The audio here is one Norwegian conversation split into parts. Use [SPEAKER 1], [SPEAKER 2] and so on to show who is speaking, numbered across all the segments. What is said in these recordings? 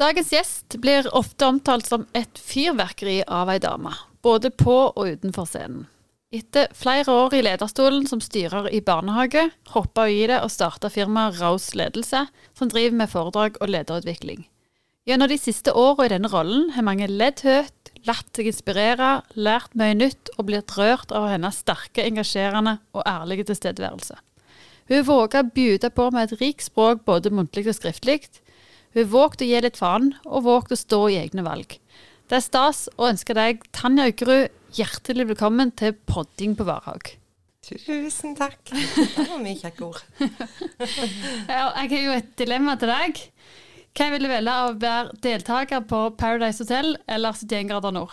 [SPEAKER 1] Dagens gjest blir ofte omtalt som et fyrverkeri av ei dame, både på og utenfor scenen. Etter flere år i lederstolen som styrer i barnehage, hoppa hun i det og starta firmaet Raus Ledelse, som driver med foredrag og lederutvikling. Gjennom de siste åra i denne rollen har mange ledd høyt, latt seg inspirere, lært mye nytt og blitt rørt av hennes sterke, engasjerende og ærlige tilstedeværelse. Hun våger å bjude på med et rikt språk både muntlig og skriftlig. Hun vågte å gi litt faen, og vågte å stå i egne valg. Det er stas å ønske deg, Tanja Aukerud, hjertelig velkommen til podding på Varhaug.
[SPEAKER 2] Tusen takk. Det var mye kjekke ord.
[SPEAKER 1] Jeg har jo et dilemma til deg. Hva vil du velge av å være deltaker på Paradise Hotel eller 71 grader nord?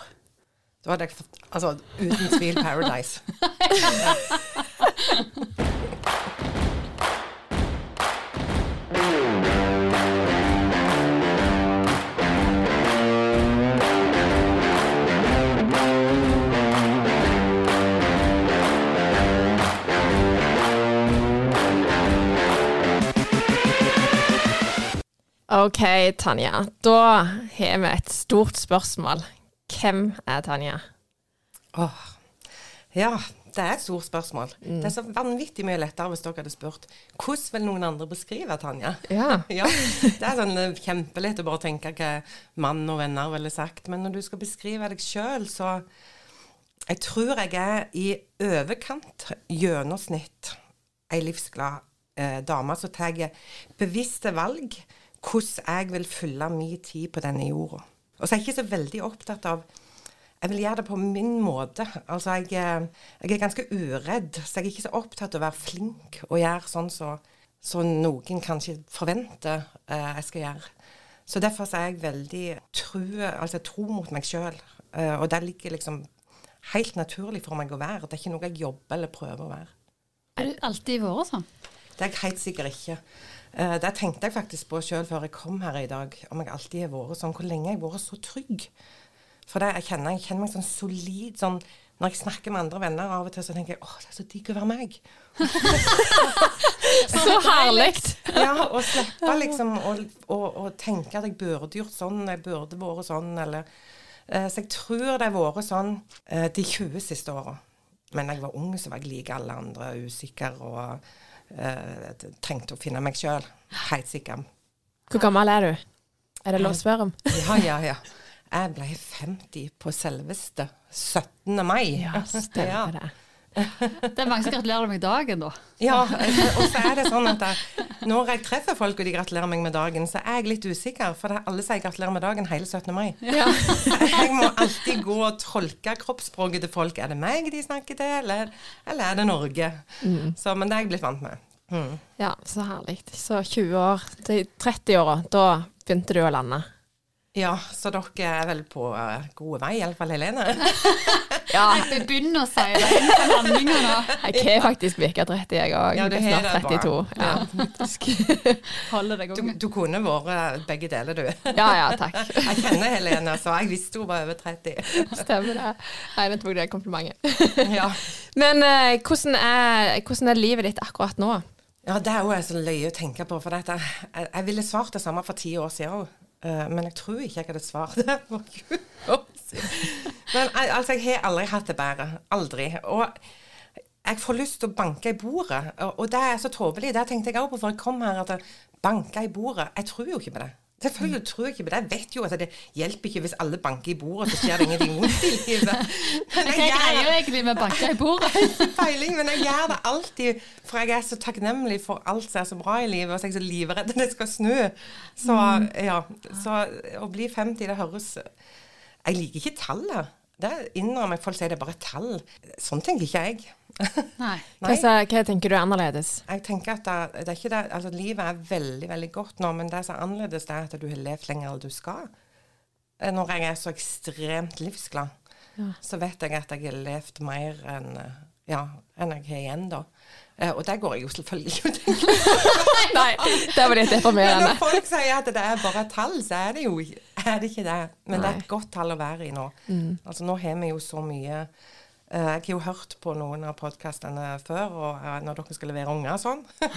[SPEAKER 2] Da hadde jeg fått Altså, uten tvil Paradise.
[SPEAKER 3] OK, Tanja. Da har vi et stort spørsmål. Hvem er Tanja?
[SPEAKER 2] Åh. Ja, det er et stort spørsmål. Det er så vanvittig mye lettere hvis dere hadde spurt hvordan vil noen andre beskrive Tanja?
[SPEAKER 3] Ja.
[SPEAKER 2] Ja, Det er sånn eh, kjempelett å bare tenke hva mann og venner ville sagt. Men når du skal beskrive deg sjøl, så Jeg tror jeg er i overkant gjennomsnitt ei livsglad eh, dame som tar bevisste valg hvordan jeg vil fylle min tid på denne jorda. Og så er jeg ikke så veldig opptatt av jeg vil gjøre det på min måte. Altså, jeg, eh, jeg er ganske uredd, så jeg er ikke så opptatt av å være flink og gjøre sånn som så noen kanskje forventer eh, jeg skal gjøre. Så derfor så er jeg veldig tro, altså, tro mot meg sjøl. Eh, og det ligger liksom helt naturlig for meg å være. Det er ikke noe jeg jobber eller prøver å være.
[SPEAKER 1] Er du alltid vært sånn?
[SPEAKER 2] Det er jeg helt sikkert ikke. Eh, det tenkte jeg faktisk på sjøl før jeg kom her i dag, om jeg alltid har vært sånn. Hvor lenge jeg har vært så trygg. For det, jeg, kjenner, jeg kjenner meg sånn solid sånn Når jeg snakker med andre venner av og til, så tenker jeg åh, det er så digg å være meg.
[SPEAKER 3] Så herlig!
[SPEAKER 2] Ja, og slippe liksom å å- å tenke at jeg burde gjort sånn, jeg burde vært sånn, eller eh, Så jeg tror det har vært sånn eh, de 20 siste åra. Men da jeg var ung, så var jeg like alle andre usikker og eh, trengte å finne meg sjøl. Helt sikker.
[SPEAKER 3] Hvor gammel er du? Er det lov å spørre om?
[SPEAKER 2] Ja, ja, ja. Jeg ble 50 på selveste 17. mai.
[SPEAKER 3] Ja, stemmer det.
[SPEAKER 1] Det er mange som gratulerer meg dagen, da.
[SPEAKER 2] Ja, og så er det sånn at jeg, når jeg treffer folk og de gratulerer meg med dagen, så er jeg litt usikker, for det er alle sier gratulerer med dagen hele 17. mai.
[SPEAKER 3] Ja.
[SPEAKER 2] Jeg må alltid gå og tolke kroppsspråket til folk. Er det meg de snakker til, eller, eller er det Norge? Så, men det er jeg blitt vant med. Mm.
[SPEAKER 3] ja, så herlig. Så 20 år, 30-åra, da begynte du å lande.
[SPEAKER 2] Ja, så dere er vel på uh, gode vei, iallfall Helene.
[SPEAKER 3] Ja,
[SPEAKER 1] Jeg begynner å si det innenfor handlinga nå.
[SPEAKER 3] jeg har faktisk virket 30, jeg òg.
[SPEAKER 2] Ja, du
[SPEAKER 3] er
[SPEAKER 2] har
[SPEAKER 3] snart
[SPEAKER 2] det
[SPEAKER 3] 32.
[SPEAKER 2] bra.
[SPEAKER 3] Ja, faktisk.
[SPEAKER 1] Holder deg
[SPEAKER 2] Du, du kunne vært begge deler, du.
[SPEAKER 3] Ja, ja, takk.
[SPEAKER 2] Jeg kjenner Helene, så jeg visste hun var over 30.
[SPEAKER 3] Stemmer det. Nei, nå tok det komplimentet.
[SPEAKER 2] Ja.
[SPEAKER 3] Men uh, hvordan, er, hvordan er livet ditt akkurat nå?
[SPEAKER 2] Ja, det er jo så løye å tenke på. For dette, jeg, jeg ville svart det samme for ti år siden òg. Men jeg tror ikke jeg hadde svart det for 20 år siden. Men altså, jeg har aldri hatt det bedre. Aldri. Og jeg får lyst til å banke i bordet. Og, og det er så tåpelig. Det tenkte jeg òg på før jeg kom her. At banke i bordet. Jeg tror jo ikke på det. Selvfølgelig tror jeg ikke på det. Jeg vet jo at det hjelper ikke hvis alle banker i bordet, så skjer det ingenting vondt i livet.
[SPEAKER 1] Hva
[SPEAKER 2] jeg greier
[SPEAKER 1] jo egentlig med banker i bordet?
[SPEAKER 2] ikke peiling, men jeg gjør det alltid. For jeg er så takknemlig for alt som er så bra i livet, og så er jeg så livredd det skal snø. Så ja, så å bli 50, det høres Jeg liker ikke tallet. Det innrømmer jeg. Folk sier det er bare tall. Sånn tenker ikke jeg.
[SPEAKER 1] Nei.
[SPEAKER 3] Hva, hva tenker du er annerledes?
[SPEAKER 2] Jeg tenker at det, det er ikke det, altså Livet er veldig veldig godt nå, men det som er annerledes, det er at du har levd lenger enn du skal. Eh, Når jeg er så ekstremt livsglad, så vet jeg at jeg har levd mer enn ja, enn jeg har igjen, da. Eh, og det går jeg jo selvfølgelig ikke og tenker
[SPEAKER 3] Nei, det var litt
[SPEAKER 2] Men når folk sier at det er bare tall, så er det jo er det ikke det. Men det er et godt tall å være i nå. Altså Nå har vi jo så mye Jeg har jo hørt på noen av podkastene før, og eh, når dere skal levere unger sånn.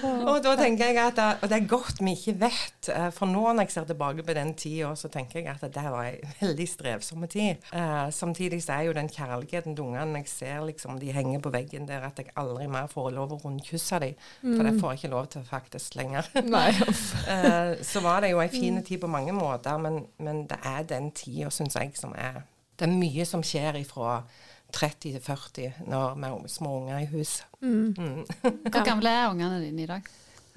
[SPEAKER 2] og da tenker jeg at Og det er godt vi ikke vet. eh, For nå når jeg ser tilbake på den tida, så tenker jeg at det var ei veldig strevsomme tid. Eh, samtidig så er jo den kjærligheten til ungene Jeg ser liksom de henger på veggen der, at jeg aldri mer får lov å rundkysse dem. For det får jeg ikke lov til faktisk lenger. Eh, så var det jo ei fin tid på mange måter, men, men det er den tida, syns jeg, som er Det er mye som skjer ifra 30 til 40 når vi har små unger i hus.
[SPEAKER 1] Hvor gamle er ungene dine i dag?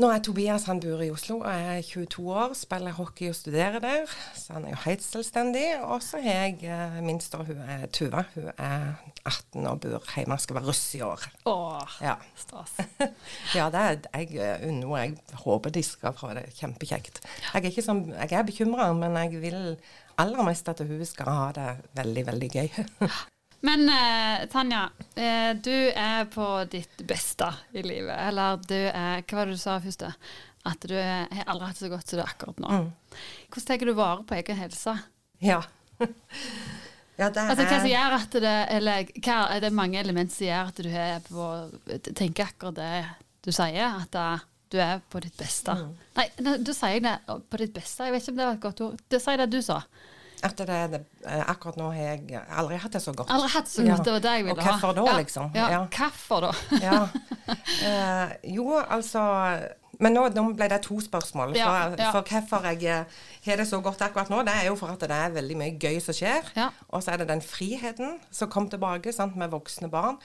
[SPEAKER 2] Nå er Tobias han bor i Oslo og er 22 år, spiller hockey og studerer der. Så han er jo helt selvstendig. Og så har jeg eh, minst, hun er Tuva. Hun er 18 og bor hjemme skal være russ i år.
[SPEAKER 1] Åh,
[SPEAKER 2] Ja.
[SPEAKER 1] stas.
[SPEAKER 2] Ja, det er jeg eh, unner henne. Jeg håper de skal få det kjempekjekt. Jeg er, ikke sånn, jeg er bekymra, men jeg vil aller mest at hun skal ha det veldig, veldig gøy.
[SPEAKER 1] Men eh, Tanja, eh, du er på ditt beste i livet. Eller du er Hva var det du sa først? At du er, har aldri hatt det så godt som du er akkurat nå. Hvordan tar du vare på egen helse?
[SPEAKER 2] ja. ja, det
[SPEAKER 1] Altså, hva som
[SPEAKER 2] er
[SPEAKER 1] gjør at det Eller hva, er det mange elementer som gjør at du er på tenker akkurat det du sier? At eh, du er på ditt beste. Nei, nei, du sier det på ditt beste. Jeg vet ikke om det var et godt ord. Det sier det du sa.
[SPEAKER 2] At det det, eh, akkurat nå har jeg aldri hatt det så godt.
[SPEAKER 1] Aldri hatt så godt. Det var det jeg ville ha.
[SPEAKER 2] Og hvorfor da,
[SPEAKER 1] ja.
[SPEAKER 2] liksom?
[SPEAKER 1] Ja,
[SPEAKER 2] Ja.
[SPEAKER 1] hvorfor da?
[SPEAKER 2] Eh, jo, altså Men nå, nå ble det to spørsmål.
[SPEAKER 1] Ja, ja.
[SPEAKER 2] for hvorfor jeg eh, har det så godt akkurat nå, det er jo for at det er veldig mye gøy som skjer.
[SPEAKER 1] Ja.
[SPEAKER 2] Og så er det den friheten som kom tilbake sant, med voksne barn.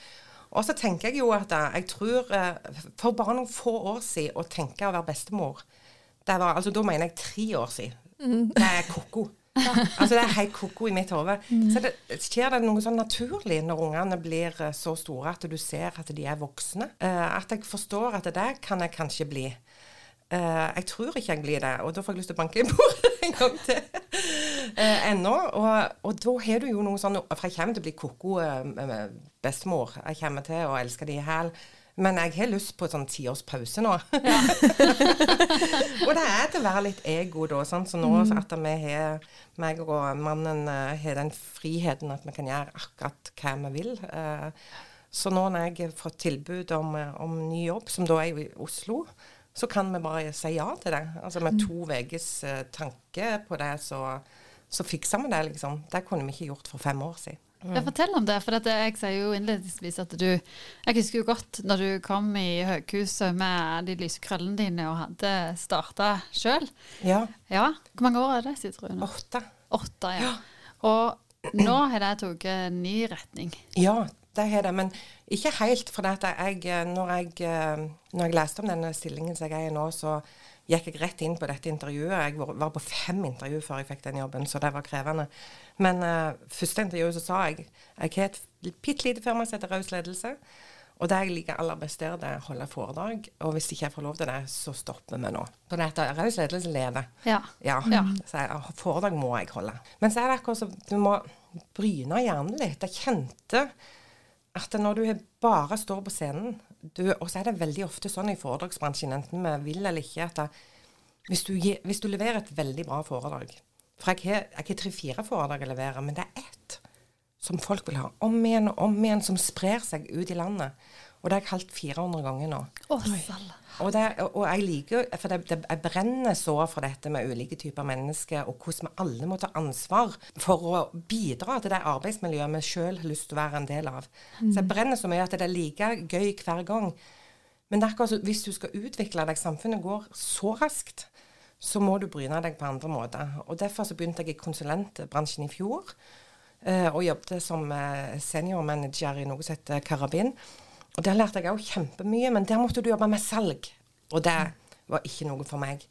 [SPEAKER 2] Og så tenker jeg jo at eh, jeg tror For bare noen få år siden å tenke å være bestemor det var, altså Da mener jeg tre år siden. Det er ko-ko. Altså Det er helt ko-ko i mitt hode. Så det, skjer det noe sånn naturlig når ungene blir eh, så store at du ser at de er voksne. Eh, at jeg forstår at det kan jeg kanskje bli. Eh, jeg tror ikke jeg blir det, og da får jeg lyst til å banke i bordet en gang til. Ennå. Og, og da har du jo noe sånn For jeg kommer til å bli ko-ko bestemor. Jeg kommer til å elske de i hæl. Men jeg har lyst på sånn tiårspause nå. nå. og det er til å være litt ego, da. Sånn Så nå at vi har meg og mannen eh, har den friheten at vi kan gjøre akkurat hva vi vil. Eh, så nå når jeg har fått tilbud om, eh, om ny jobb, som da er i Oslo, så kan vi bare si ja til det. Altså med to ukers tanke på det, så, så fikser vi det, liksom. Det kunne vi ikke gjort for fem år siden.
[SPEAKER 1] Ja, fortell om det. For dette, jeg sier jo innledningsvis at du Jeg husker jo godt når du kom i høghuset med de lyse krøllene dine og hadde starta sjøl.
[SPEAKER 2] Ja.
[SPEAKER 1] Ja. Hvor mange år er det siden, du?
[SPEAKER 2] Åtte.
[SPEAKER 1] Åtte, ja. Og nå har det tatt ny retning.
[SPEAKER 2] Ja, det har det. Men ikke helt. For at jeg, når, jeg, eh, når jeg leste om denne stillingen som jeg er i nå, så gikk jeg rett inn på dette intervjuet. Jeg var, på fem intervju før jeg fikk den jobben, så det var krevende. Men uh, første intervjuet så sa jeg jeg har et bitte lite firma som heter Raus ledelse. Og det jeg liker aller best der, det er å holde foredrag. Og hvis ikke jeg får lov til det, så stopper vi nå. Så dette Raus ledelse lever.
[SPEAKER 1] Ja.
[SPEAKER 2] Ja.
[SPEAKER 1] Ja.
[SPEAKER 2] Så jeg, foredrag må jeg holde. Men så er det akkurat som du må bryne hjernen litt. Jeg kjente at når du bare står på scenen du, Og så er det veldig ofte sånn i foredragsbransjen, enten vi vil eller ikke, at hvis, du, hvis du leverer et veldig bra foredrag For jeg har, ikke tre-fire foredrag å levere, men det er ett som folk vil ha om igjen og om igjen, som sprer seg ut i landet. Og det har jeg kalt 400 ganger nå.
[SPEAKER 1] Å, salla.
[SPEAKER 2] Og, det, og jeg liker For det, det, jeg brenner så for dette med ulike typer mennesker, og hvordan vi alle må ta ansvar for å bidra til det arbeidsmiljøet vi sjøl har lyst til å være en del av. Så jeg brenner så mye at det er like gøy hver gang. Men akkurat hvis du skal utvikle deg, samfunnet går så raskt, så må du bryne deg på andre måter. Og Derfor så begynte jeg i konsulentbransjen i fjor, eh, og jobbet som eh, seniormanager i noe som heter Karabin. Og Der lærte jeg òg kjempemye, men der måtte du jobbe med salg. Og det var ikke noe for meg.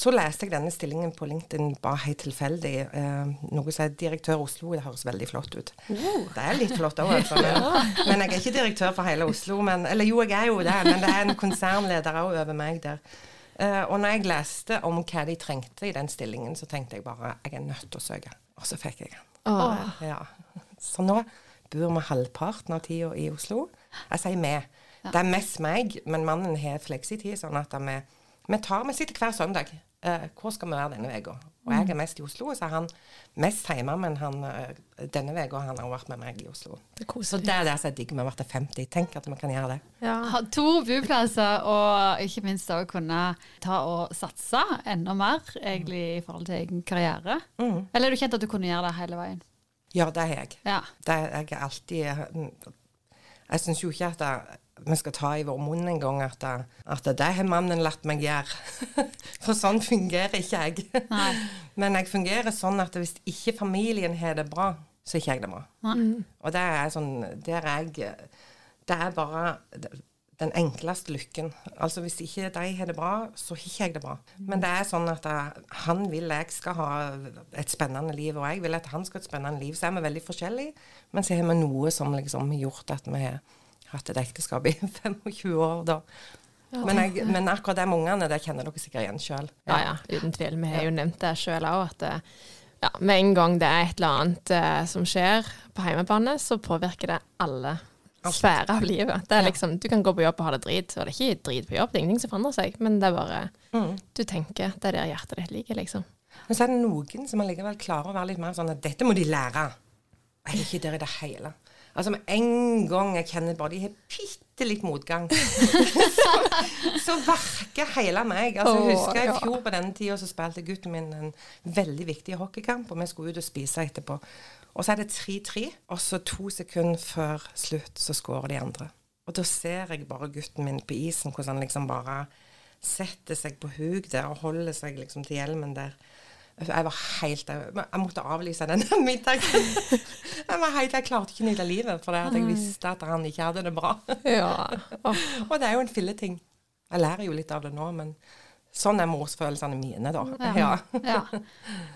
[SPEAKER 2] Så leste jeg denne stillingen på LinkedIn bare helt tilfeldig. Eh, noe som er direktør Oslo. Det høres veldig flott ut. Det er litt flott òg, altså. Men, men jeg er ikke direktør for hele Oslo. Men, eller jo, jeg er jo det, men det er en konsernleder òg over meg der. Eh, og når jeg leste om hva de trengte i den stillingen, så tenkte jeg bare jeg er nødt til å søke. Og så fikk jeg den.
[SPEAKER 3] Oh.
[SPEAKER 2] Ja. Så nå bor vi halvparten av tida i Oslo. Jeg sier vi. Det er mest meg, men mannen har fleksitid, sånn at vi, vi tar Vi sitter hver søndag. Uh, hvor skal vi være denne uka? Og jeg er mest i Oslo, så er han mest hjemme, men han, uh, denne uka har han vært med meg i Oslo.
[SPEAKER 3] Det er
[SPEAKER 2] Så det er det som er digg med å være 50. Tenk at vi kan gjøre det.
[SPEAKER 3] Ja.
[SPEAKER 1] Ha to boplasser, og ikke minst å kunne ta og satse enda mer egentlig i forhold til egen karriere.
[SPEAKER 2] Mm.
[SPEAKER 1] Eller er du kjent at du kunne gjøre det hele veien?
[SPEAKER 2] Ja, det har jeg.
[SPEAKER 1] Ja.
[SPEAKER 2] Det, jeg er alltid Jeg syns jo ikke at det, vi skal ta i vår munn en gang at, det- at det har mannen latt meg gjøre. For sånn fungerer ikke jeg.
[SPEAKER 1] Nei.
[SPEAKER 2] Men jeg fungerer sånn at hvis ikke familien har det bra, så er ikke jeg det bra.
[SPEAKER 1] Nei.
[SPEAKER 2] Og det er sånn Der er jeg Det er bare den enkleste lykken. Altså Hvis ikke de har det bra, så har ikke jeg det bra. Men det er sånn at jeg, han vil jeg skal ha et spennende liv, og jeg vil at han skal ha et spennende liv. Så er vi veldig forskjellige, men så har vi noe som liksom har gjort at vi har hatt et ekteskap i 25 år, da. Men, jeg, men akkurat de ungene, det kjenner dere sikkert igjen sjøl.
[SPEAKER 3] Ja, ja, uten tvil. Vi har jo nevnt det sjøl òg, at ja, med en gang det er et eller annet eh, som skjer på hjemmebane, så påvirker det alle sfærer av livet. Det er liksom, Du kan gå på jobb og ha det drit, og det er ikke drit på jobb, det er ingenting som forandrer seg, men det er bare
[SPEAKER 2] Mm.
[SPEAKER 3] Du tenker det er der hjertet ditt ligger, liksom.
[SPEAKER 2] Men så er det noen som allikevel klarer å være litt mer sånn at dette må de lære. Jeg er ikke der i det hele. Altså Med en gang jeg kjenner bare de har bitte litt motgang, så, så verker hele meg. Altså
[SPEAKER 3] Åh,
[SPEAKER 2] husker i fjor på denne tida så spilte gutten min en veldig viktig hockeykamp, og vi skulle ut og spise etterpå. Og så er det 3-3, og så to sekunder før slutt så skårer de andre. Og da ser jeg bare gutten min på isen, hvordan han liksom bare setter seg på huk der og holder seg liksom til hjelmen der. Jeg var helt Jeg måtte avlyse den middagen. Jeg var helt, jeg klarte ikke å nyte livet, for at jeg visste at han ikke hadde det bra.
[SPEAKER 3] Ja. Oh.
[SPEAKER 2] Og det er jo en filleting. Jeg lærer jo litt av det nå, men sånn er morsfølelsene mine, da.
[SPEAKER 1] Ja.
[SPEAKER 2] Ja.
[SPEAKER 1] Ja.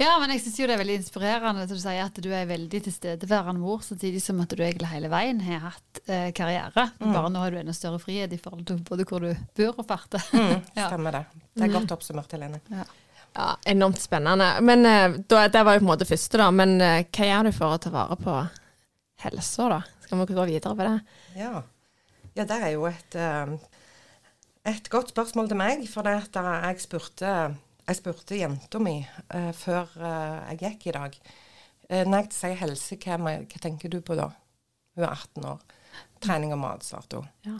[SPEAKER 1] ja, men jeg syns jo det er veldig inspirerende at du sier at du er veldig tilstedeværende mor, samtidig som at du egentlig hele veien har hatt eh, karriere. Bare nå har du enda større frihet i forhold til både hvor du bor og farter.
[SPEAKER 2] Mm, stemmer det. Det er godt oppsummert, Helene.
[SPEAKER 1] Ja.
[SPEAKER 3] Ja, enormt spennende. Men eh, da, det var jo på en måte første, da. Men eh, hva gjør du for å ta vare på helsa, da? Skal vi gå videre på det?
[SPEAKER 2] Ja. ja, det er jo et, eh, et godt spørsmål til meg. For det at jeg spurte, jeg spurte jenta mi uh, før uh, jeg gikk i dag Uh, Når jeg sier helse, hva, hva tenker du på da? Hun er 18 år. Trening og mat, svarte hun.
[SPEAKER 3] Ja.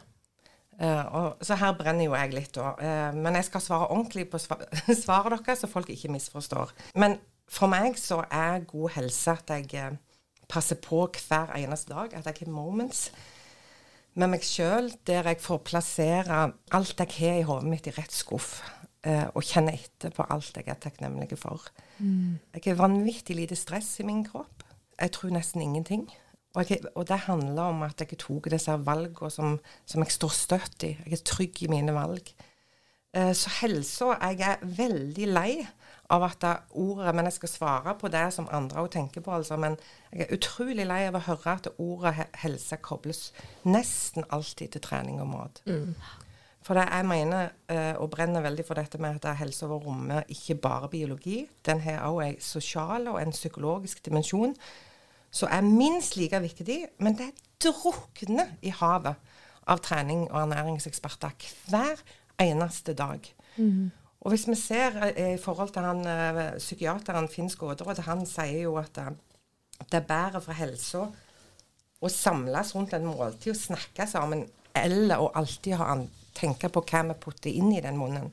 [SPEAKER 2] Eh, og, så her brenner jo jeg litt, da. Uh, men jeg skal svare ordentlig på svar svaret deres, så folk ikke misforstår. Men for meg så er god helse at jeg eh, passer på hver eneste dag. At jeg har moments med meg sjøl der jeg får plassere alt jeg har i hodet mitt, i rett skuff. Uh, og kjenne etter på alt jeg er takknemlig for. Jeg har vanvittig lite stress i min kropp. Jeg tror nesten ingenting. Og, jeg, og det handler om at jeg tok disse valgene som, som jeg står støtt i. Jeg er trygg i mine valg. Eh, Så helsa Jeg er veldig lei av at det ordet Men jeg skal svare på det som andre også tenker på, altså. Men jeg er utrolig lei av å høre at ordet helse kobles nesten alltid til trening og mat. For det jeg mener, eh, og brenner veldig for dette med at helse over rommet ikke bare biologi, den har også en sosial og en psykologisk dimensjon som er minst like viktig, men det drukner i havet av trening og ernæringseksperter hver eneste dag. Og hvis vi ser eh, i forhold til han eh, psykiateren Finn Skåderud, han sier jo at eh, det er bedre for helsa å samles rundt en måltid og snakke sammen, eller å alltid ha tenke på hva vi putter inn i den munnen.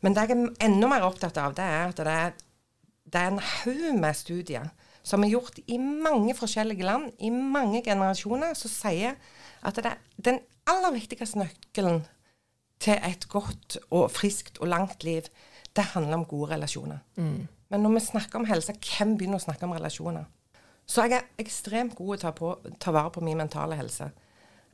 [SPEAKER 2] Men det jeg er enda mer opptatt av, det er at det er, det er en haug med studier som er gjort i mange forskjellige land, i mange generasjoner, som sier at det er den aller viktigste nøkkelen til et godt og friskt og langt liv, det handler om gode relasjoner. Men når vi snakker om helse, hvem begynner å snakke om relasjoner? Så jeg er ekstremt god til å ta, på, ta vare på min mentale helse.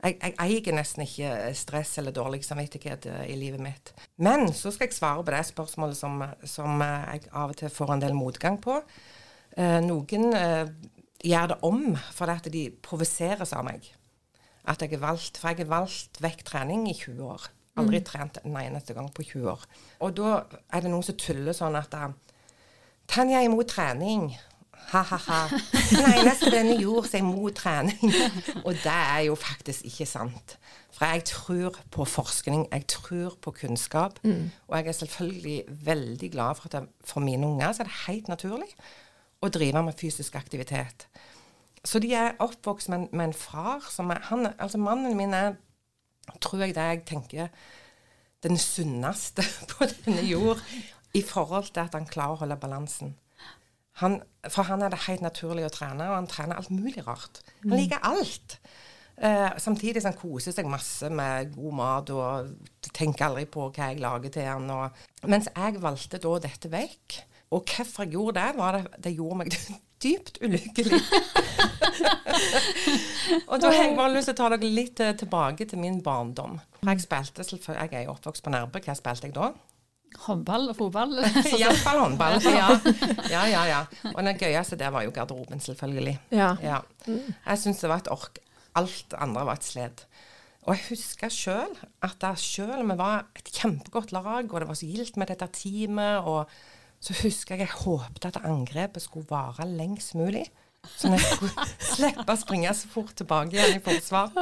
[SPEAKER 2] Jeg, jeg eier nesten ikke stress eller dårlig samvittighet eh, i livet mitt. Men så skal jeg svare på det spørsmålet som, som eh, jeg av og til får en del motgang på. Eh, noen eh, gjør det om fordi de provoseres av meg. At jeg er valgt, For jeg har valgt vekk trening i 20 år. Aldri trent en eneste gang på 20 år. Og da er det noen som tuller sånn at eh, Tanja er imot trening. Ha-ha-ha. Den eneste denne gjorde seg mot trening. Og det er jo faktisk ikke sant. For jeg tror på forskning, jeg tror på kunnskap. Og jeg er selvfølgelig veldig glad for at jeg, for mine unger så er det helt naturlig å drive med fysisk aktivitet. Så de er oppvokst med, med en far som er han, Altså mannen min er, tror jeg det jeg tenker, den sunneste på denne jord i forhold til at han klarer å holde balansen. Han, for han er det helt naturlig å trene, og han trener alt mulig rart. Han liker alt. Eh, samtidig som han koser seg masse med god mat og tenker aldri på hva jeg lager til han. Og, mens jeg valgte da dette vekk. Og hvorfor jeg gjorde det, var det, det gjorde meg dypt ulykkelig. og da har jeg bare lyst til å ta dere litt eh, tilbake til min barndom. Jeg spilte jeg er jo oppvokst på Nærbø. Hva spilte jeg da?
[SPEAKER 1] Håndball og fotball.
[SPEAKER 2] Iallfall håndball. Ja. ja, ja, ja. Og det gøyeste der var jo garderoben, selvfølgelig.
[SPEAKER 3] Ja.
[SPEAKER 2] Ja. Jeg syns det var et ork. Alt andre var et sled. Og jeg husker sjøl at selv om vi var et kjempegodt lag, og det var så gildt med dette teamet, og så husker jeg jeg håpte at angrepet skulle vare lengst mulig. Så jeg skulle slippe å springe så fort tilbake igjen i forsvar.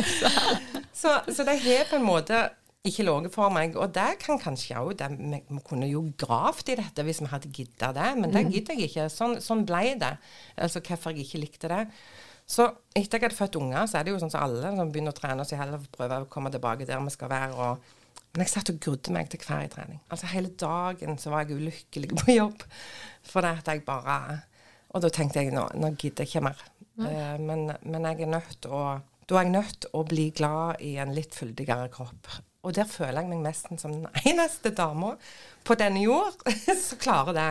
[SPEAKER 2] så, så det har på en måte ikke ligget for meg. Og det kan kanskje òg Vi vi kunne jo gravd i dette hvis vi hadde gidda det, men det gidder jeg ikke. Sånn, sånn ble det. Altså hvorfor jeg ikke likte det. Så etter jeg hadde født unger, så er det jo sånn som alle som begynner å trene, så heller prøver å komme tilbake der vi skal være. og men jeg satt og grudde meg til hver trening. Altså Hele dagen så var jeg ulykkelig på jobb. For det at jeg bare Og da tenkte jeg nå, nå gidder jeg ikke mer. Eh, men, men jeg er nødt å Da er jeg nødt til å bli glad i en litt fyldigere kropp. Og der føler jeg meg nesten som den eneste dama på denne jord som klarer det.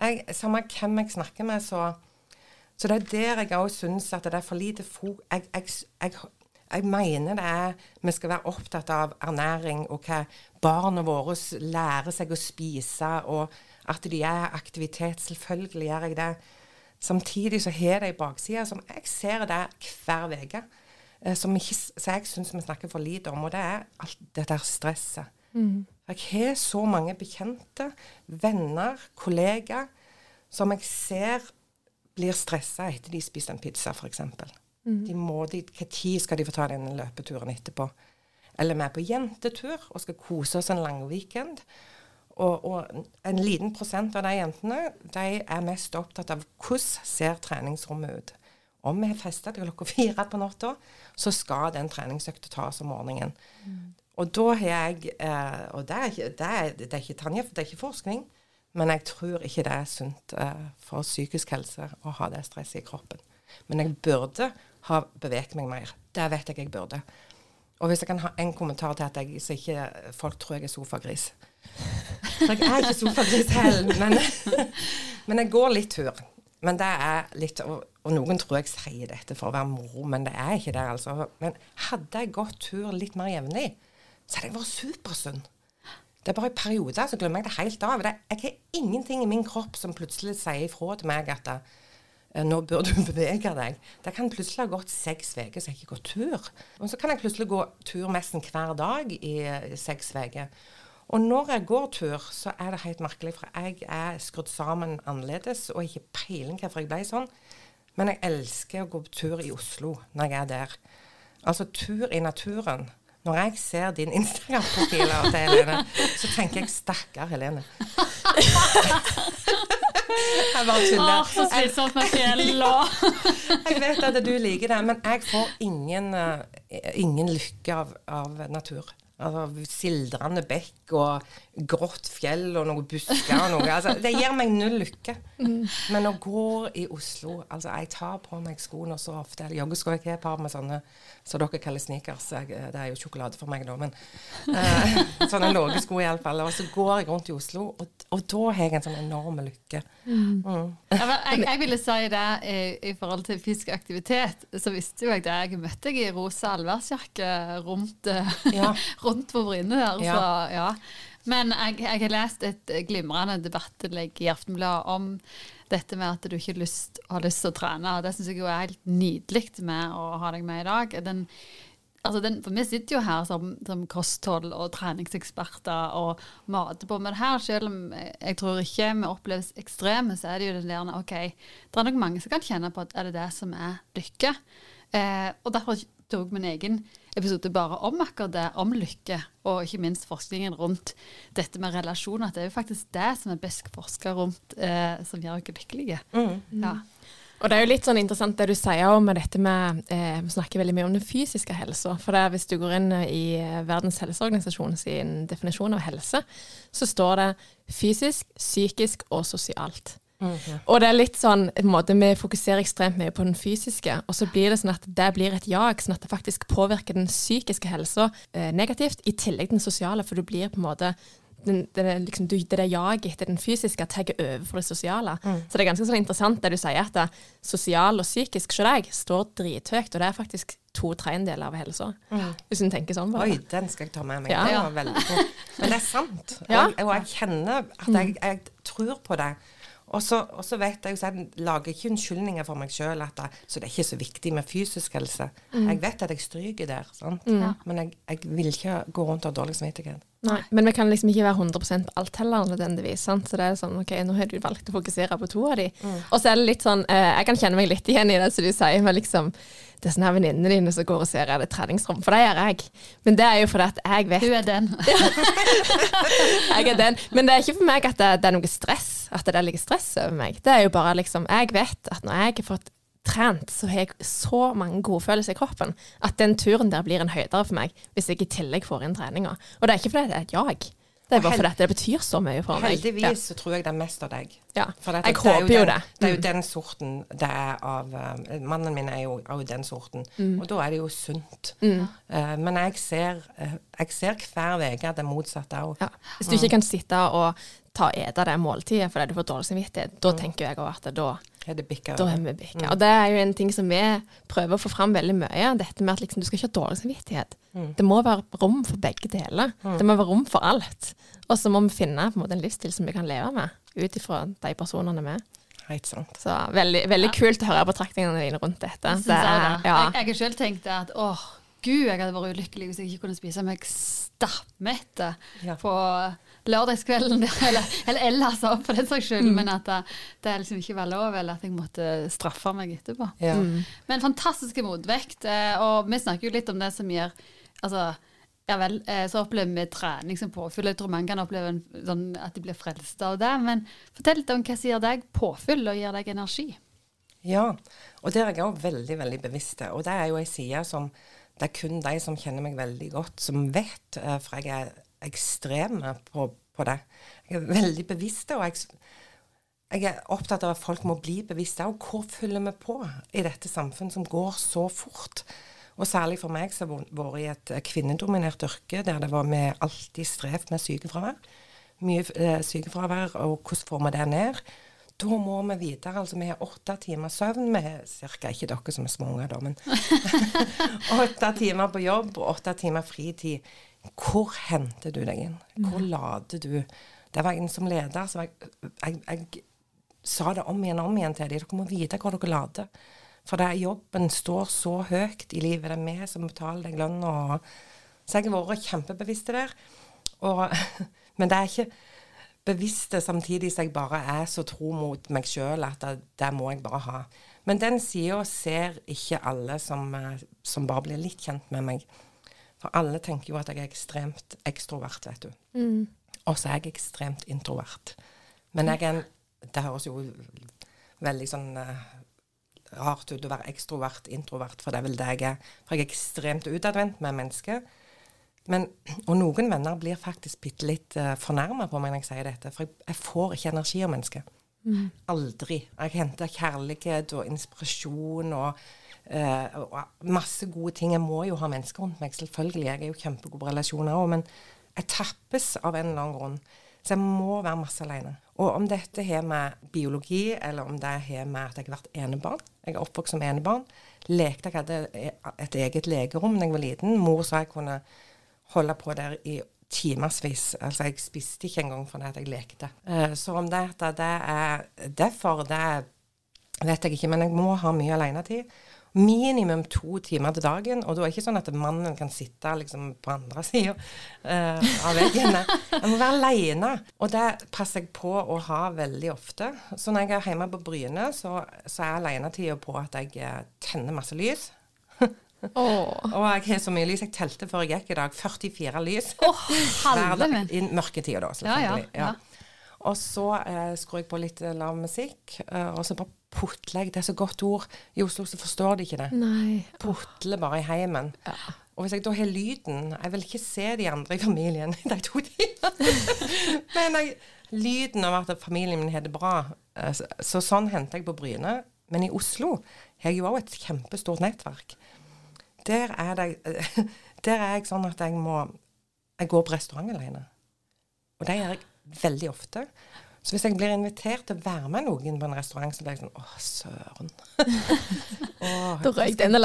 [SPEAKER 2] Jeg, Samme hvem jeg snakker med, så så det er der jeg òg syns at det er for lite fo... Jeg, jeg, jeg, jeg mener det er Vi skal være opptatt av ernæring og hva barna våre lærer seg å spise, og at de er aktivitet. Selvfølgelig gjør jeg det. Samtidig så har det en bakside som jeg ser det hver uke. eh, Som ikke, jeg syns vi snakker for lite om, og det er alt det der stresset. Jeg har så mange bekjente, venner, kollegaer som jeg ser blir stressa etter de spiser en pizza, f.eks. De må, de, tid skal de få ta den løpeturen etterpå? Eller vi er på jentetur og skal kose oss en lang weekend. Og, og en liten prosent av de jentene de er mest opptatt av hvordan ser treningsrommet ut. Om vi har festa til klokka fire på natta, så skal den treningsøkta tas om morgenen. Og da har jeg eh, Og det er, ikke, det, er, det er ikke Tanja, det er ikke forskning. Men jeg tror ikke det er sunt eh, for psykisk helse å ha det stresset i kroppen. Men jeg burde ha beveget meg mer. Det vet jeg jeg burde. Og hvis jeg kan ha en kommentar til at jeg, så ikke folk tror jeg er sofagris. For jeg er ikke sofagris heller, men, men jeg går litt tur. Men det er litt Og, og noen tror jeg sier dette for å være moro, men det er ikke det, altså. Men hadde jeg gått tur litt mer jevnlig, så hadde jeg vært supersunn. Det er bare i perioder så glemmer jeg det helt av. Det, jeg har ingenting i min kropp som plutselig sier ifra til meg at eh, nå bør du bevege deg. Det kan plutselig ha gått seks uker så jeg ikke går tur. Og så kan jeg plutselig gå tur nesten hver dag i eh, seks uker. Og når jeg går tur, så er det helt merkelig, for jeg er skrudd sammen annerledes og ikke peiling hvorfor jeg ble sånn. Men jeg elsker å gå på tur i Oslo når jeg er der. Altså tur i naturen. Når jeg ser din Instagram-profil, så tenker jeg 'stakkar Helene'. jeg bare tuller.
[SPEAKER 1] Åh, så slitsomt med fjell og
[SPEAKER 2] Jeg vet at du liker det, men jeg får ingen, eh, ingen lykke av, av natur. Altså Sildrende bekk og grått fjell og noen busker og noe. Altså, det gir meg null lykke. Men å gå i Oslo Altså, jeg tar på meg skoene så ofte. Eller joggesko jeg har par med sånne som dere kaller sneakers. Det er jo sjokolade for meg, da, men uh, sånne lave sko iallfall. Og så går jeg rundt i Oslo, og, og da har jeg en sånn enorm lykke. Mm.
[SPEAKER 1] Ja, jeg, jeg ville si det i, i forhold til fysisk aktivitet. Så visste jo jeg det. Jeg møtte deg i rosa allværsjakke rundt, eh,
[SPEAKER 2] Ja.
[SPEAKER 1] rundt på Bryne der.
[SPEAKER 2] Ja.
[SPEAKER 1] Så, ja. Men jeg, jeg har lest et glimrende debattinnlegg i Aftenbladet om dette med at du ikke lyst, har lyst til å trene. og Det syns jeg jo er helt nydelig med å ha deg med i dag. Den, Altså den, for vi sitter jo her som, som kosthold- og treningseksperter og mater på. Men her, selv om jeg tror ikke vi oppleves ekstreme, så er det jo den der OK, det er nok mange som kan kjenne på at er det det som er lykke. Eh, og derfor tok min egen episode bare om akkurat det, om lykke, og ikke minst forskningen rundt dette med relasjoner. At det er jo faktisk det som er best forska rundt, eh, som gjør oss lykkelige.
[SPEAKER 2] Mm.
[SPEAKER 1] Ja.
[SPEAKER 3] Og det er jo litt sånn interessant det du sier om dette med eh, Vi snakker veldig mye om den fysiske helsa. For det er, hvis du går inn i Verdens helseorganisasjon sin definisjon av helse, så står det fysisk, psykisk og sosialt. Og det er litt sånn en måte Vi fokuserer ekstremt mye på den fysiske, og så blir det sånn at det blir et jag, sånn at det faktisk påvirker den psykiske helsa eh, negativt, i tillegg til den sosiale, for du blir på en måte den, er liksom, du, det der jaget etter den fysiske tar over for det sosiale. Så det er ganske sånn interessant det du sier, at det, sosial og psykisk hos deg står drithøyt, og det er faktisk to tredjedeler av helsa. Hvis du tenker sånn Bare.
[SPEAKER 2] Oi, den skal jeg ta med meg.
[SPEAKER 3] Ja.
[SPEAKER 2] Det var veldig. Men det er sant.
[SPEAKER 3] Ja.
[SPEAKER 2] Og, og jeg kjenner at jeg, jeg tror på det. Og så, og så vet jeg jo så jeg lager ikke unnskyldninger for meg sjøl, så det er ikke så viktig med fysisk helse. Jeg vet at jeg stryker der, sant? men jeg, jeg vil ikke gå rundt og ha dårlig samvittighet.
[SPEAKER 3] Nei, men vi kan liksom ikke være 100% på alt heller nødvendigvis. Sant? Så det er sånn, ok, nå har du valgt å fokusere på to av de. Og så er det litt sånn, eh, jeg kan kjenne meg litt igjen i det som du sier, men liksom det er sånn her venninnene dine som går og ser er det treningsrom, for det gjør jeg. Men det er jo fordi at jeg vet
[SPEAKER 1] Du er den.
[SPEAKER 3] jeg er den. Men det er ikke for meg at det, det er noe stress, at det ligger stress over meg. Det er jo bare liksom Jeg vet at når jeg har fått trent, så har jeg så mange godfølelser i kroppen at den turen der blir en høydere for meg hvis jeg i tillegg får inn treninga. Og det er ikke fordi det er et jag. Det er bare fordi det betyr så mye for meg.
[SPEAKER 2] Heldigvis så tror jeg det er mest av deg.
[SPEAKER 3] Ja.
[SPEAKER 2] For
[SPEAKER 3] Jeg
[SPEAKER 2] det er
[SPEAKER 3] håper jo
[SPEAKER 2] den,
[SPEAKER 3] det.
[SPEAKER 2] Det er jo
[SPEAKER 3] Mm.
[SPEAKER 2] den sorten det er av uh, Mannen min er jo, av den sorten,
[SPEAKER 3] Mm.
[SPEAKER 2] og da er det jo sunt. Eh, men jeg ser, uh, jeg ser hver uke det motsatte òg.
[SPEAKER 3] Ja. Hvis du ikke kan sitte og ta ete det måltidet fordi du får dårlig samvittighet, da tenker jeg at da
[SPEAKER 2] Er det bikka
[SPEAKER 3] Da er vi bikka. Og det er jo en ting som vi prøver å få fram veldig mye. Dette med at liksom, du skal ikke ha dårlig samvittighet. Det må være rom for begge deler. Det må være rom for alt. Og så må vi finne på en måte en livsstil som vi kan leve med, ut ifra de personene vi er.
[SPEAKER 2] Sant.
[SPEAKER 3] Så veldig, veldig kult å høre betraktningene dine rundt dette.
[SPEAKER 1] Synes jeg, det.
[SPEAKER 3] ja.
[SPEAKER 1] jeg, jeg har selv tenkt at åh, gud, jeg hadde vært ulykkelig hvis jeg ikke kunne spise meg stappmett
[SPEAKER 2] Ja.
[SPEAKER 1] på lørdagskvelden. Eller, eller ellers òg, for den saks skyld. Men at det, det liksom ikke var lov, eller at jeg måtte straffe meg etterpå.
[SPEAKER 2] Ja.
[SPEAKER 1] Men fantastiske motvekt. eh, Og vi snakker jo litt om det som gjør Altså, ja vel, eh, så opplever vi trening som påfyll. Jeg tror mange kan oppleve en, sånn, at de blir frelst av det. Men fortell litt om hva som gir deg påfyll og gir deg energi.
[SPEAKER 2] Ja, og der er jeg òg veldig, veldig bevisst. Og det er jo ei side som det er kun de som kjenner meg veldig godt, som vet, eh, for jeg er ekstrem på, på det. Jeg er veldig bevisst, og jeg, jeg er opptatt av at folk må bli bevisste. Og hvor følger vi på i dette samfunnet som går så fort? Og særlig for meg som har vært i et eh, kvinnedominert yrke der det var vi alltid strevd med sykefravær. Mye eh, sykefravær, og hvordan får vi det ned? Da må vi videre. Altså, vi har åtte timer søvn. Vi har cirka ikke dere som er små unger, da, men åtte timer på jobb og åtte timer fritid. Hvor henter du deg inn? Hvor lader du? Det var en som leder, så jeg, jeg, jeg sa det om igjen og om igjen til dem. Dere må vite hvor dere lader. For det er jobben står så høyt i livet. Det er vi som betaler deg lønn. Og, så jeg har vært kjempebevisst der. Og, men det er ikke bevisste samtidig som jeg bare er så tro mot meg sjøl at det, det må jeg bare ha. Men den sida ser ikke alle som, eh, som bare blir litt kjent med meg. For alle tenker jo at jeg er ekstremt ekstrovert, vet du. Og så er jeg ekstremt introvert. Men jeg er en Det høres jo veldig sånn uh, rart ut å være ekstrovert, introvert, for det er vel det jeg er. For jeg er ekstremt utadvendt med mennesker. Men, og noen venner blir faktisk bitte litt uh, fornærma på meg når jeg sier dette, for jeg, jeg får ikke energi av mennesker. Aldri. Jeg henter kjærlighet og inspirasjon og, og masse gode ting. Jeg må jo ha mennesker rundt meg, selvfølgelig. Jeg er jo kjempegod på relasjoner òg, men jeg tappes av en eller annen grunn. Så jeg må være masse alene. Og om dette har med biologi, eller om det har med at jeg har vært enebarn Jeg er oppvokst som enebarn. Lekte jeg hadde et eget legerom da jeg var liten. Mor sa jeg kunne holde på der i timevis. Altså, jeg spiste ikke engang fordi jeg lekte. Uh, så om det, det er derfor, det vet jeg ikke. Men jeg må ha mye alenetid. Minimum to timer til dagen. Og da er det ikke sånn at mannen kan sitte liksom på andre sida uh, av veggen. Jeg må være aleine. Og det passer jeg på å ha veldig ofte. Så når jeg er hjemme på Bryne, så, så er alenetida på at jeg eh, tenner masse lys.
[SPEAKER 3] Oh.
[SPEAKER 2] Og jeg har så mye lys. Jeg telte før jeg gikk i dag 44 lys.
[SPEAKER 1] Åh, halve min.
[SPEAKER 2] I mørketida, da,
[SPEAKER 1] Ja, ja,
[SPEAKER 2] selvfølgelig.
[SPEAKER 1] ja.
[SPEAKER 2] Og så eh, skrur jeg på litt eh, lav musikk, eh, og så bare putler. Det er så godt ord. I Oslo så forstår de ikke det.
[SPEAKER 3] Nei.
[SPEAKER 2] Putle bare i heimen. Og hvis jeg da har lyden Jeg vil ikke se de andre i familien de to timene. Men jeg, lyden av at familien min har det bra. eh, Så, så sånn henter jeg på Bryne. Men i Oslo har jeg jo òg et kjempestort nettverk. Der er, det, der er jeg sånn at jeg må Jeg går på restaurant alene. Og det gjør jeg veldig ofte. Så hvis jeg blir invitert til å være med noen på en restaurant, så blir jeg sånn Å, søren. Åh,
[SPEAKER 3] Da røyk den
[SPEAKER 2] da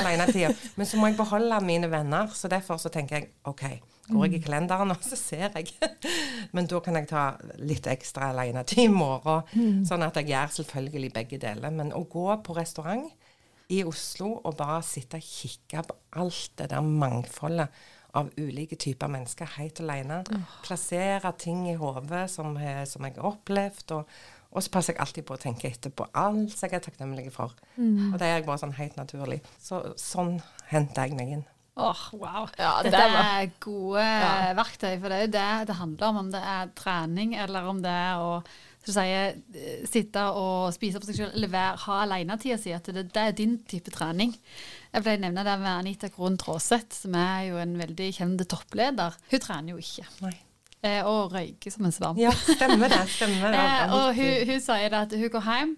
[SPEAKER 3] alenetida.
[SPEAKER 2] Men så må jeg beholde mine venner, så derfor så tenker jeg OK, går jeg i kalenderen, og så ser jeg. Men da kan jeg ta litt ekstra alenetid i morgen. Sånn at jeg gjør selvfølgelig begge deler. Men å gå på restaurant i Oslo og bare sitte og kikke på alt det der mangfoldet av ulike typer mennesker helt alene. Plassere ting i hodet som, jeg- som jeg har opplevd. Og, og så passer jeg alltid på å tenke etterpå alt som jeg er takknemlig for. Og det er jeg bare sånn helt naturlig. Så sånn henter jeg meg inn.
[SPEAKER 1] Åh, wow.
[SPEAKER 3] Ja, det
[SPEAKER 1] Dette
[SPEAKER 3] var-
[SPEAKER 1] er gode
[SPEAKER 3] Ja.
[SPEAKER 1] verktøy, for det er jo det det handler om. Om det er trening, eller om det er å sier, eh, sitte og spise på seg selv, eller være, ha alenetida si. At det, det er din type trening. Jeg ble nevnt der med Anita Krohn Traaseth, som er jo en veldig kjent toppleder. Hun trener jo ikke,
[SPEAKER 2] Nei.
[SPEAKER 1] eh, og røyker som en svamp.
[SPEAKER 2] Ja, stemmer det. Stemmer det.
[SPEAKER 1] Eh, og hun, hun sier at hun går hjem,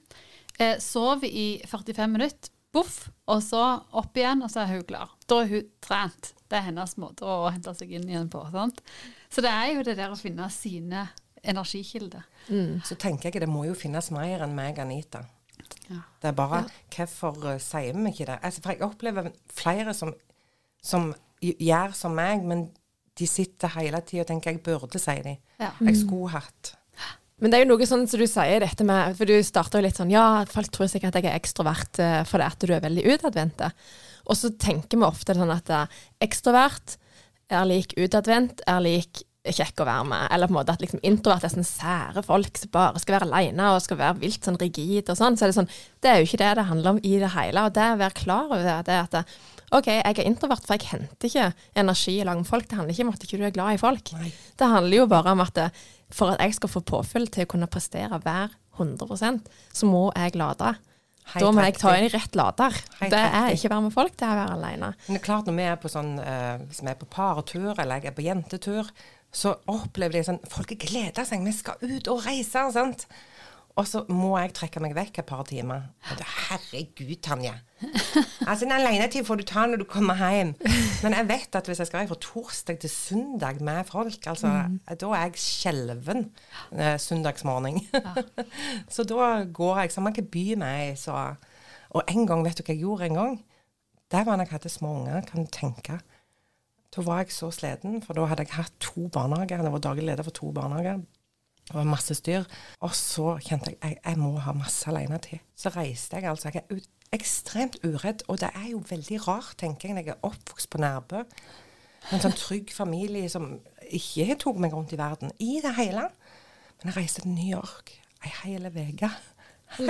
[SPEAKER 1] eh, sover i 45 minutter, boff, og så opp igjen, og så er hun klar. Da er hun trent. Det er hennes måte å hente seg inn igjen på. Sant? Så det er jo det der å finne sine energikilder.
[SPEAKER 2] Så tenker jeg det må jo finnes mer enn meg, Anita.
[SPEAKER 1] Ja.
[SPEAKER 2] Det er bare Hvorfor uh, sier vi ikke det? Altså, for jeg opplever flere som, som gjør som meg, men de sitter hele tida og tenker jeg burde si det.
[SPEAKER 1] Ja.
[SPEAKER 2] Jeg skulle hatt.
[SPEAKER 3] Men det er jo noe sånn som du sier dette med For du starta jo litt sånn Ja, folk tror sikkert at jeg er ekstrovert eh, fordi at du er veldig utadvendt. Og så tenker vi ofte sånn at eh, ekstrovert er lik utadvendt, er lik kjekk å være med. Eller på en måte at liksom introvert er sånn sære folk som bare skal være alene og skal være vilt sånn rigid og sånn. Så er det sånn Det er jo ikke det det handler om i det hele. Og det å være klar over det, er at det, OK, jeg er introvert, for jeg henter ikke energi i lag med folk. Det handler ikke om at ikke du er glad i folk.
[SPEAKER 2] Nei.
[SPEAKER 3] Det handler jo bare om at det, for at jeg skal få påfyll til å kunne prestere hver 100% så må jeg lade.
[SPEAKER 2] Hei,
[SPEAKER 3] da må jeg ta inn rett lader.
[SPEAKER 2] Hei,
[SPEAKER 3] det er ikke å være med folk, det er å være alene.
[SPEAKER 2] Men det er klart når vi er på sånn uh, Hvis vi er på paretur, eller jeg er på jentetur, så opplever de sånn Folk gleder seg, vi skal ut og reise, sant? Og så må jeg trekke meg vekk et par timer. Det, herregud, Tanje. Altså, En alenetid får du ta når du kommer hjem. Men jeg vet at hvis jeg skal være fra torsdag til søndag med folk, altså, da er jeg skjelven eh, søndagsmorgen. så da går jeg. Så man kan by meg. Så. Og en gang, vet du hva jeg gjorde en gang? Det var det jeg hadde små unger, kan du tenke. Da var jeg så sliten, for da hadde jeg hatt to barnehager. Jeg var daglig leder for to barnehager. Det var masse styr. Og så kjente jeg jeg, jeg må ha masse alenetid. Så reiste jeg altså. Jeg er ekstremt uredd. Og det er jo veldig rart, tenker jeg, når jeg er oppvokst på Nærbø. En sånn trygg familie som ikke tok meg rundt i verden i det hele. Men jeg reiste til New York ei hel uke. Helt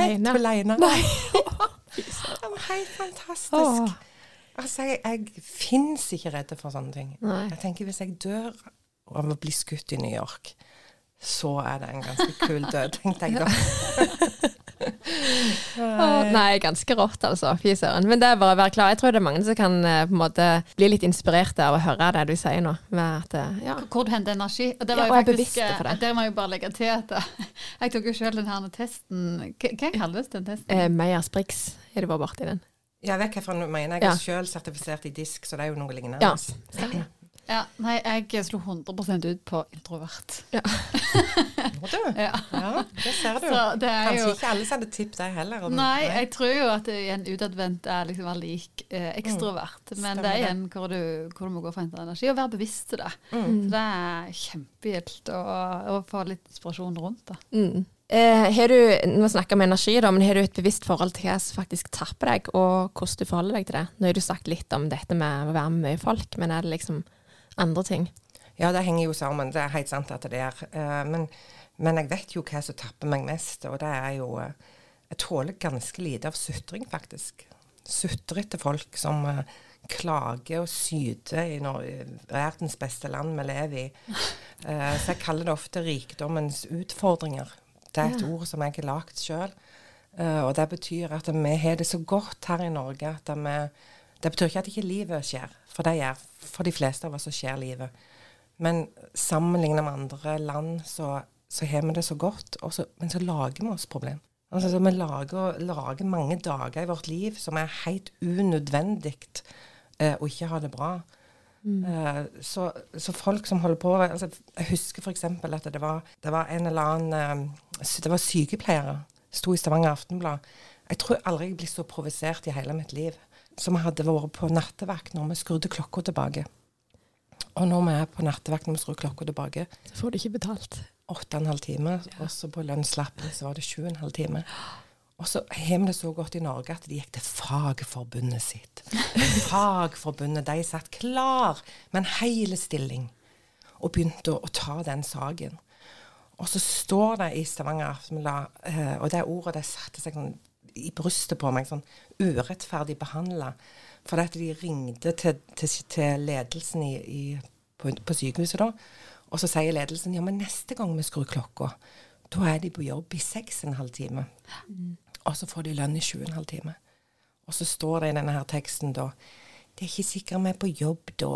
[SPEAKER 2] var helt fantastisk.
[SPEAKER 3] Åh.
[SPEAKER 2] Altså, jeg, jeg fins ikke redde for sånne ting.
[SPEAKER 3] Nei.
[SPEAKER 2] Jeg tenker Hvis jeg dør av å bli skutt i New York, så er det en ganske kul død, tenkte jeg da.
[SPEAKER 3] Nei, ganske rått, altså. Fy søren. Men det er bare å være klar. Jeg tror det er mange som kan eh, på en måte bli litt inspirert av å høre det du sier nå. Med at, eh, ja.
[SPEAKER 1] Hvor du henter energi. Og det
[SPEAKER 3] Ja,
[SPEAKER 1] var jo
[SPEAKER 3] er
[SPEAKER 1] faktisk,
[SPEAKER 3] det.
[SPEAKER 1] eh, Der må jeg bare legge til at jeg tok jo selv den her testen hva kalles den testen?
[SPEAKER 3] Eh, Meyer Sprix har du vært borti den.
[SPEAKER 2] Jeg vet hva du mener. Jeg
[SPEAKER 3] Ja.
[SPEAKER 2] er selv sertifisert i disk, så det er jo noe lignende.
[SPEAKER 3] Ja.
[SPEAKER 1] Ja, nei, jeg slo 100 ut på introvert.
[SPEAKER 2] Må du?
[SPEAKER 1] Ja.
[SPEAKER 2] Ja, det ser du.
[SPEAKER 1] Så det er
[SPEAKER 2] Kanskje
[SPEAKER 1] jo
[SPEAKER 2] ikke alle sender tipp deg heller. om-
[SPEAKER 1] Nei, jeg tror jo at det en utadvendt er liksom er lik eh, ekstrovert. Men det er igjen hvor du, hvor du må gå for å hente energi, og være bevisst til det. Så det er kjempegilt å, å få litt inspirasjon rundt det.
[SPEAKER 3] Mm. Eh, har du, Nå snakker vi energi, da, men har du et bevisst forhold til hva som faktisk tapper deg, og hvordan du forholder deg til det? Nå har du sagt litt om dette med å være med mye folk, men er det liksom andre ting?
[SPEAKER 2] Ja, det henger jo sammen. Det er helt sant at det er. Uh, men, men, jeg vet jo hva som tapper meg mest, og det er jo uh, Jeg tåler ganske lite av sutring, faktisk. Sutrete folk som klager og syter i Norge, verdens beste land vi lever i. så jeg kaller det ofte rikdommens utfordringer. Det er et ord som jeg har lagd sjøl. Uh, eh, og det betyr at vi har det så godt her i Norge at vi Det betyr ikke at ikke livet skjer, for det gjør for de fleste av oss så skjer livet. Men sammenlignet med andre land så, så har vi det så godt, så, men så lager vi oss problem. Altså, vi lager, lager, mange dager i vårt liv som er helt unødvendig uh, å ikke ha det bra. Mm. Uh, så, så, folk som holder på altså, Jeg husker f.eks. at det var, det var, en eller annen det var sykepleiere. Sto i Stavanger Aftenblad. Jeg tror aldri jeg ble så provosert i hele mitt liv. Som hadde vært på nattevakt når vi skrudde klokka tilbake. Og når vi er på nattevakt når vi skrur klokka tilbake
[SPEAKER 3] Så får du ikke betalt.
[SPEAKER 2] Åtte og en halv time. Ja. Og så på lønnslappen så var det sju og en halv time. Og så har vi det så godt i Norge at de gikk til Fagforbundet sitt. Fagforbundet, de satt klar med en hel stilling og begynte å, å ta den saken. Og så står det i Stavanger Aftenblad, uh, og det ordet det satte seg sånn i brystet på meg, sånn urettferdig behandla. Fordi at de ringte til, til, til ledelsen i, i, på, på, sykehuset da, og så sier ledelsen ja, men neste gang vi skrur klokka, da er de på jobb i seks og en halv time. Mm. Og så får de lønn i sju og en halv time. Og så står det i denne her teksten da Det er ikke sikkert vi er på jobb da.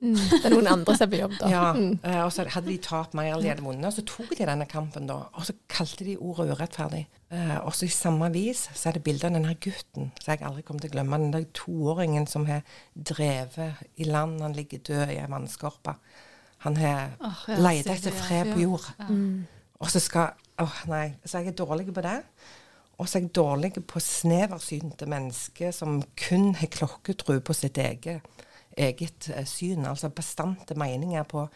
[SPEAKER 3] Mm. Det er noen andre som er på jobb, da.
[SPEAKER 2] Ja, mm. uh, og så hadde de tapt mer eller de hadde vunnet. Og så tok de denne kampen, da. Og så kalte de ordet urettferdig. Uh, og så i samme avis så er det bilde av denne gutten som jeg aldri kommer til å glemme. Den der toåringen som har drevet i land. Han ligger død i ei vannskorpe. Han har oh, leid etter fred på jord. Ja. Mm. Og så skal Åh, oh, nei. Så jeg er dårlig på det. Og så er jeg dårlig på sneversynte mennesker som kun har klokketro på sitt eget eget eh, syn, altså bastante meninger på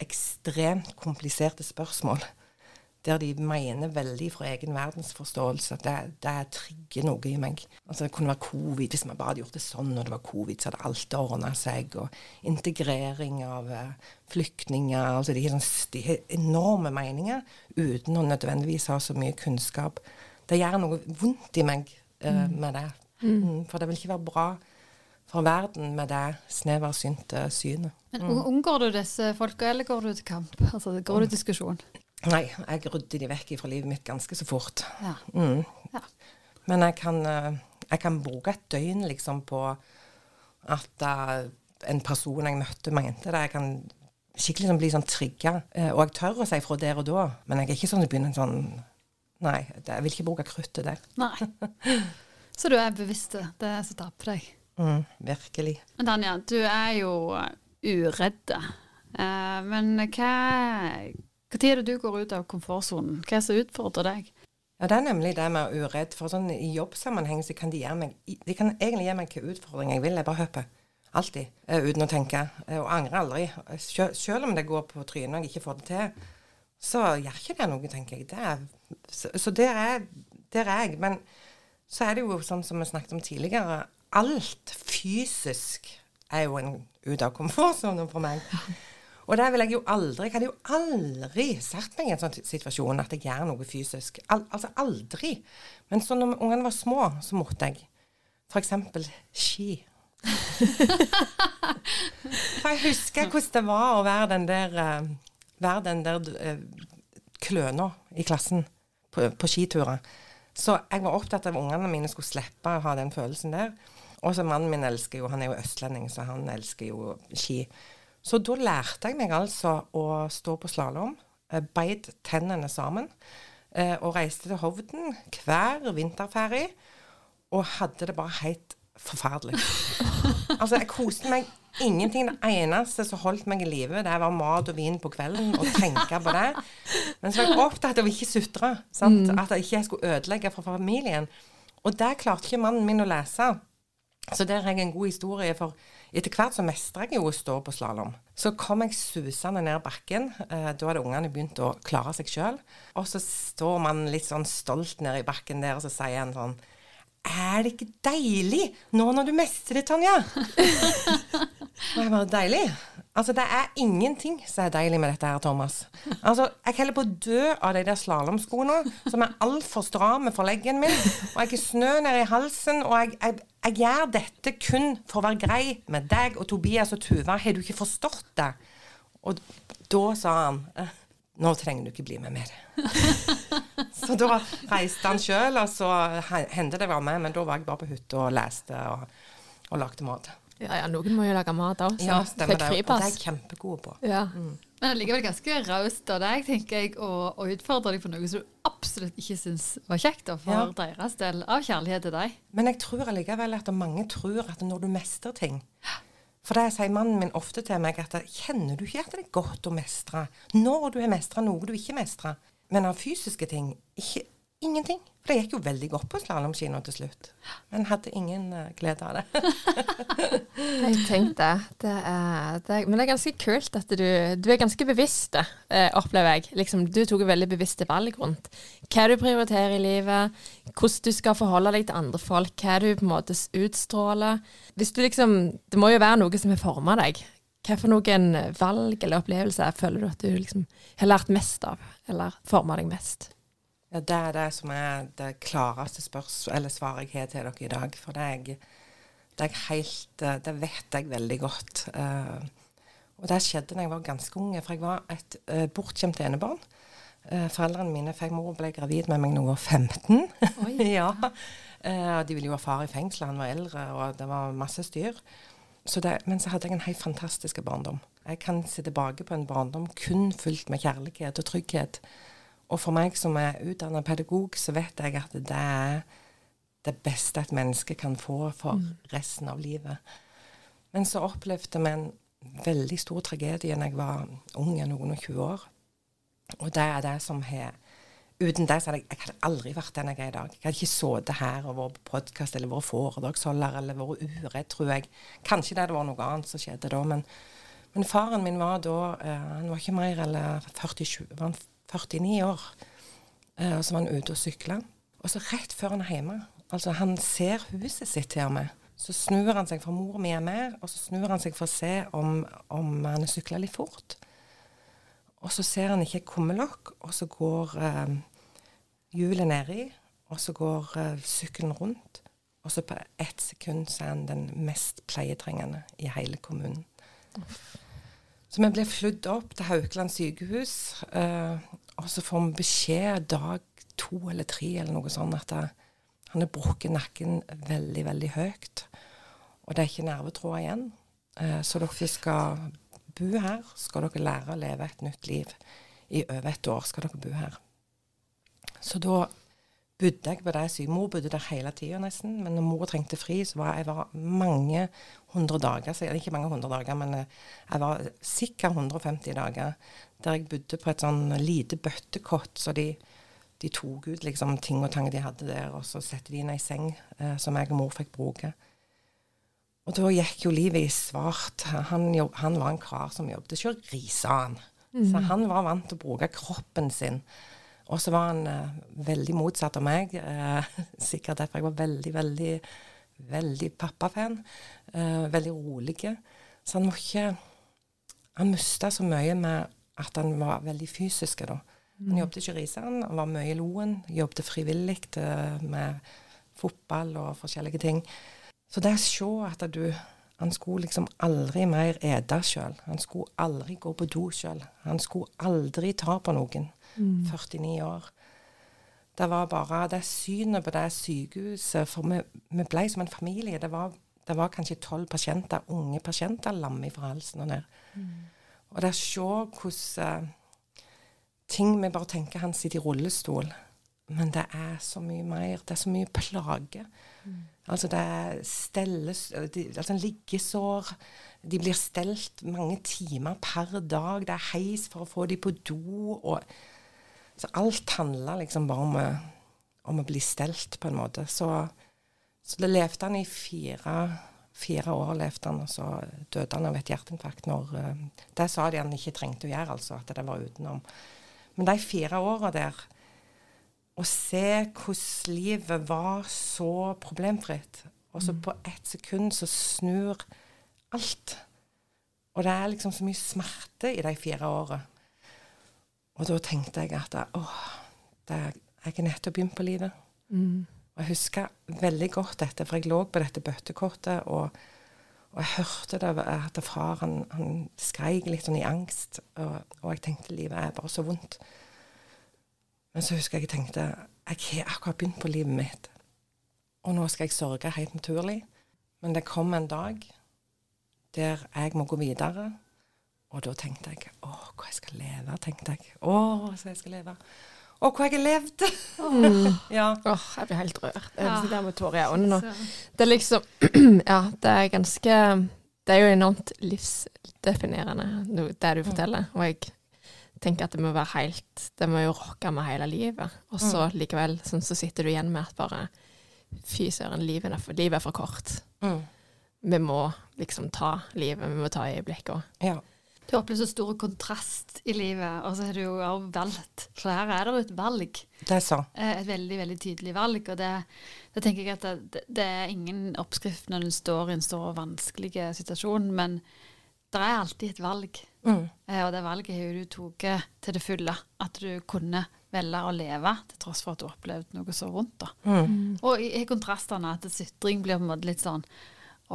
[SPEAKER 2] ekstremt kompliserte spørsmål. Der de mener veldig fra egen verdensforståelse at det, det trigger noe i meg. Altså Det kunne være covid. Hvis vi bare hadde gjort det sånn, og det var covid, så hadde alt ordna seg. Og integrering av uh, flyktninger. altså sånn, de har enorme meninger uten å nødvendigvis ha så mye kunnskap. Det gjør noe vondt i meg uh, med det. Mm. mm. For det vil ikke være bra for verden med det sneversynte synet.
[SPEAKER 1] Men mm. Unngår du disse folka, eller går du til kamp? Altså, Går du til diskusjon?
[SPEAKER 2] Nei, jeg rydder de vekk fra livet mitt ganske så fort.
[SPEAKER 1] Ja.
[SPEAKER 2] Mm. Ja. Men jeg kan, eh, jeg kan, bruke et døgn liksom på at uh, en person jeg møtte, mente det. Jeg kan skikkelig sånn, bli sånn trigga. Og jeg tør å si fra der og da, men jeg er ikke sånn jeg begynner sånn Nei, jeg vil ikke bruke kruttet der.
[SPEAKER 1] Nei. Så du er bevisst det, det er som taper deg?
[SPEAKER 2] Mm, virkelig.
[SPEAKER 1] Danja, du er jo uredd. Eh, men hva Når er det du går ut av komfortsonen? Hva er det som utfordrer deg?
[SPEAKER 2] Ja, Det er nemlig det med å være uredd. For sånn I jobbsammenheng så kan de meg De kan egentlig gi meg hvilken utfordring jeg vil. Jeg bare hopper. Alltid. Uh, uten å tenke. Uh, og angrer aldri. Selv om det går på trynet og jeg ikke får det til, så gjør ikke det noe, tenker jeg. Er, så, så der, er, der er jeg. Men så er det jo sånn som vi snakket om tidligere, alt fysisk er jo en ut av komfortsonen for meg. Og der vil jeg jo aldri Jeg hadde jo aldri satt meg i en sånn situasjon at jeg gjør noe fysisk. Al altså aldri. Men så når ungene var små, så måtte jeg. F.eks. ski. for jeg husker hvordan det var å være den der, uh, være den der uh, kløna i klassen på, på skiturer. Så jeg var opptatt av at ungene mine skulle slippe å ha den følelsen der. Og så mannen min elsker jo Han er jo østlending, så han elsker jo ski. Så da lærte jeg meg altså å stå på slalåm. Eh, Beit tennene sammen. Eh, og reiste til Hovden hver vinterferie. Og hadde det bare helt forferdelig. altså, jeg koste meg ingenting. Det eneste som holdt meg i live, det var mat og vin på kvelden, og tenke på det. Men så var jeg opptatt av ikke sutre. Mm. At jeg ikke skulle ødelegge for familien. Og det klarte ikke mannen min å lese. Så der har jeg en god historie, for etter hvert så mestra jeg jo å stå på slalåm. Så kom jeg susende ned bakken. Eh, da hadde ungene begynt å klare seg sjøl. Og så står man litt sånn stolt nede i bakken der, og så sier han sånn Er det ikke deilig nå når du mestrer, Tanja? og jeg bare Deilig? Altså, det er ingenting som er deilig med dette her, Thomas. Altså, jeg holder på å dø av de der slalåmskoene som er altfor stramme for leggen min. Og jeg har snø nede i halsen, og jeg, jeg, jeg, gjør dette kun for å være grei med deg og Tobias og Tuva. Har du ikke forstått det? Og da sa han nå trenger du ikke bli med mer. så da reiste han sjøl, og så hendte det var med, men da var jeg bare på hytta og leste og, og lagde mat.
[SPEAKER 3] Ja, ja, noen må jo lage mat òg.
[SPEAKER 2] Ja, stemmer det. Og det er jeg kjempegode på.
[SPEAKER 3] Ja.
[SPEAKER 1] Mm. Men allikevel ganske raust av deg, tenker jeg, å, å utfordre deg på noe som du absolutt ikke syns var kjekt, og for ja. deres del av kjærlighet til deg.
[SPEAKER 2] Men jeg tror allikevel at mange tror at når du mestrer ting For det sier mannen min ofte til meg, at kjenner du ikke at det er godt å mestre når du har mestra noe du ikke mestrer? Men av fysiske ting ikke Ingenting. For det gikk jo veldig godt på slalåmkina til slutt. Men hadde ingen uh, glede av det.
[SPEAKER 3] jeg tenkte det er, det Men det er ganske kult at du, du er ganske bevisst, eh, opplever jeg. Liksom, du tok veldig bevisste valg rundt hva du prioriterer i livet, hvordan du skal forholde deg til andre folk, hva du på en måte utstråler. Liksom Det må jo være noe som har forma deg. Hva for noen valg eller opplevelser føler du at du liksom har lært mest av, eller forma deg mest?
[SPEAKER 2] Ja, Det er det som er det klareste eller svaret jeg har til dere i dag. For det er, jeg, det er helt eh, Det vet jeg veldig godt. Uh, og det skjedde da jeg var ganske ung, for jeg var et uh, bortskjemt enebarn. Foreldrene mine fikk mor ble gravid med meg da jeg var 15. ja. Uh, de ville jo ha far i fengsel, han var eldre, og det var masse styr. Så det, men så hadde jeg en helt fantastisk barndom. Jeg kan se tilbake på en barndom kun fullt med kjærlighet og trygghet. Og for meg som er utdannet pedagog, så vet jeg at det er det beste et menneske kan få for mm. resten av livet. Men så opplevde vi en veldig stor tragedie da jeg var ung, noen og 20 år. Og det er det som har Uten det så hadde jeg, jeg hadde aldri vært den jeg er i dag. Jeg hadde ikke sittet her og vært på podkast eller vært foredragsholder eller vært uredd, tror jeg. Kanskje det hadde vært noe annet som skjedde da, men, men faren min var da eh, Han var ikke mer eller 47, var han 49 år. Eh, og så var han ute og sykla. Og så rett før han er hjemme, altså han ser huset sitt til og med, så snur han seg, for mor mi er med, og så snur han seg for å se om, om han har sykla litt fort. Og så ser han ikke et kummelokk, og så går eh, hjulet nedi, og så går eh, sykkelen rundt. Og så på ett sekund så er han den mest pleietrengende i hele kommunen. Så vi ble flydd opp til Haukeland sykehus, eh, og så får vi beskjed dag to eller tre eller noe sånt at det, han har brukket nakken veldig, veldig høyt. Og det er ikke nervetråder igjen. Eh, så dere skal bo her, skal dere lære å leve et nytt liv. I over et år skal dere bo her. Så da bodde jeg på det sykehuset. Mor bodde der hele tida nesten. Men når mor trengte fri, så var jeg var mange hundre dager så Ikke mange hundre dager, men eh, jeg var sikkert 150 dager der jeg bodde på et sånn lite bøttekott. Så de, de tok ut liksom ting og tang de hadde der, og så satte de inn ei seng eh, som jeg og mor fikk bruke. Og da gikk jo livet i svart. Han, jobb, han var en kar som jobbet ikke han. Mm. Så han var vant til å bruke kroppen sin og så var han eh, veldig motsatt av meg. Eh, sikkert derfor jeg var veldig, veldig, veldig pappafan. Uh, veldig rolig. Så han var ikke Han mista så mye med at han var veldig fysisk. da. Han mm. jobbet ikke i Risan, han var mye i Loen. Jobbet frivillig uh, med fotball og forskjellige ting. Så det å se at du han skulle liksom aldri mer ete sjøl. Han skulle aldri gå på do sjøl. Han skulle aldri ta på noen. 49 år. Det var bare det synet på det sykehuset For vi, vi ble som en familie. Det var, det var kanskje tolv pasienter, unge pasienter, lamme fra halsen og ned. Mm. Og det å se hvordan uh, ting Vi bare tenker han sitter i rullestol. Men det er så mye mer. Det er så mye plage. Mm. Altså det er stelles, de, altså liggesår. De blir stelt mange timer per dag. Det er heis for å få dem på do. og så alt handla liksom bare om, om, å bli stelt, på en måte. Så, så det levde han i fire, Fire år levde han, og så døde han av et hjerteinfarkt. Når, eh, det sa de han ikke trengte å gjøre, altså. At det var utenom. Men de fire åra der Å se hvordan livet var så problemfritt, og så på ett sekund så snur alt. Og det er liksom så mye smerte i de fire åra. Og da tenkte jeg at åh, det, jeg er nettopp begynt på livet.
[SPEAKER 3] Mm.
[SPEAKER 2] Og jeg husker veldig godt dette, for jeg lå på dette bøttekortet, og, og jeg hørte det at far han, han skreik litt sånn i angst. Og, og jeg tenkte livet er bare så vondt. Men så husker jeg jeg tenkte jeg har akkurat begynt på livet mitt. Og nå skal jeg sørge helt naturlig. Men det kom en dag der jeg må gå videre. Og da tenkte jeg å, hva jeg skal leve, tenkte jeg. Å, så jeg skal leve. Å, hvor jeg har levd! ja.
[SPEAKER 3] Åh, jeg blir helt rørt. Jeg sitter her med tårer i øynene nå. Det er liksom Ja, det er ganske Det er jo enormt livsdefinerende, det du forteller. Og jeg tenker at det må være helt Det må jo rocke med hele livet. Og så likevel sånn, så sitter du igjen med at bare Fy søren, livet er for, livet er for kort.
[SPEAKER 2] Mm.
[SPEAKER 3] Vi må liksom ta livet, vi må ta øyeblikket òg.
[SPEAKER 2] ja.
[SPEAKER 1] Du opplever så stor kontrast i livet, og så har du jo også valgt. For her er det jo et valg.
[SPEAKER 2] Det er så.
[SPEAKER 1] Eh, Et veldig veldig tydelig valg. Og det, det tenker jeg at det, det er ingen oppskrift når du står i en stor og vanskelig situasjon, men det er alltid et valg.
[SPEAKER 2] Mm.
[SPEAKER 1] Eh, Og det valget har jo du tatt til det fulle. At du kunne velge å leve til tross for at du opplevde noe så vondt. da.
[SPEAKER 2] Mm.
[SPEAKER 1] Og i, i kontrastene at sutring blir på en måte litt sånn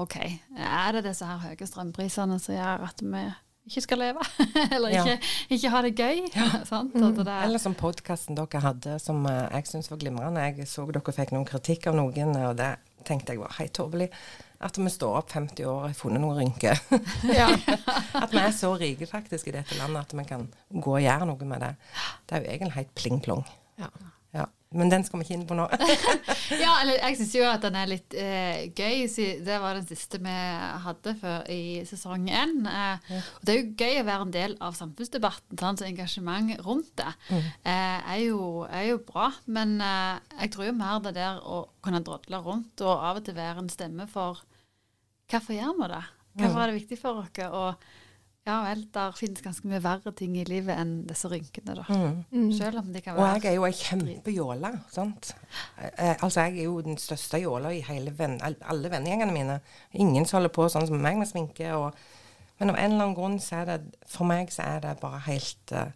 [SPEAKER 1] OK, er det disse her høye strømprisene som gjør at vi ikke skal leve? Eller
[SPEAKER 2] Ja.
[SPEAKER 1] ikke, ikke ha det gøy? sant? At det er,
[SPEAKER 2] Eller som podkasten dere hadde, som eh, jeg syns var glimrende. Jeg så dere fikk noen kritikk av noen, og det tenkte jeg var helt tåpelig. At vi står opp 50 år og har funnet noen rynker.
[SPEAKER 3] Ja.
[SPEAKER 2] At vi er så rike faktisk i dette landet at vi kan gå og gjøre noe med det. Det er jo egentlig helt pling-plong.
[SPEAKER 3] Ja.
[SPEAKER 2] Ja. Men den skal vi ikke inn på nå.
[SPEAKER 1] ja, eller jeg syns jo at den er litt eh, gøy. Det var den siste vi hadde før i sesong én. Eh, og det er jo gøy å være en del av samfunnsdebatten. Sant? Så engasjement rundt det eh, er, jo, er jo bra. Men eh, jeg tror jo mer det der å kunne drodle rundt og av og til være en stemme for Hvorfor gjør vi det? Hvorfor er det viktig for oss? Og ja vel, der finnes ganske mye verre ting i livet enn disse rynkene, da.
[SPEAKER 2] Mm.
[SPEAKER 1] Selv om de kan
[SPEAKER 2] Og jeg er jo ei kjempejåle. sant? Eh, altså, jeg er jo den største jåla i hele venn, alle vennegjengene mine. Ingen som holder på sånn som meg med sminke. Og, men av en eller annen grunn så er det For meg så er det bare helt uh,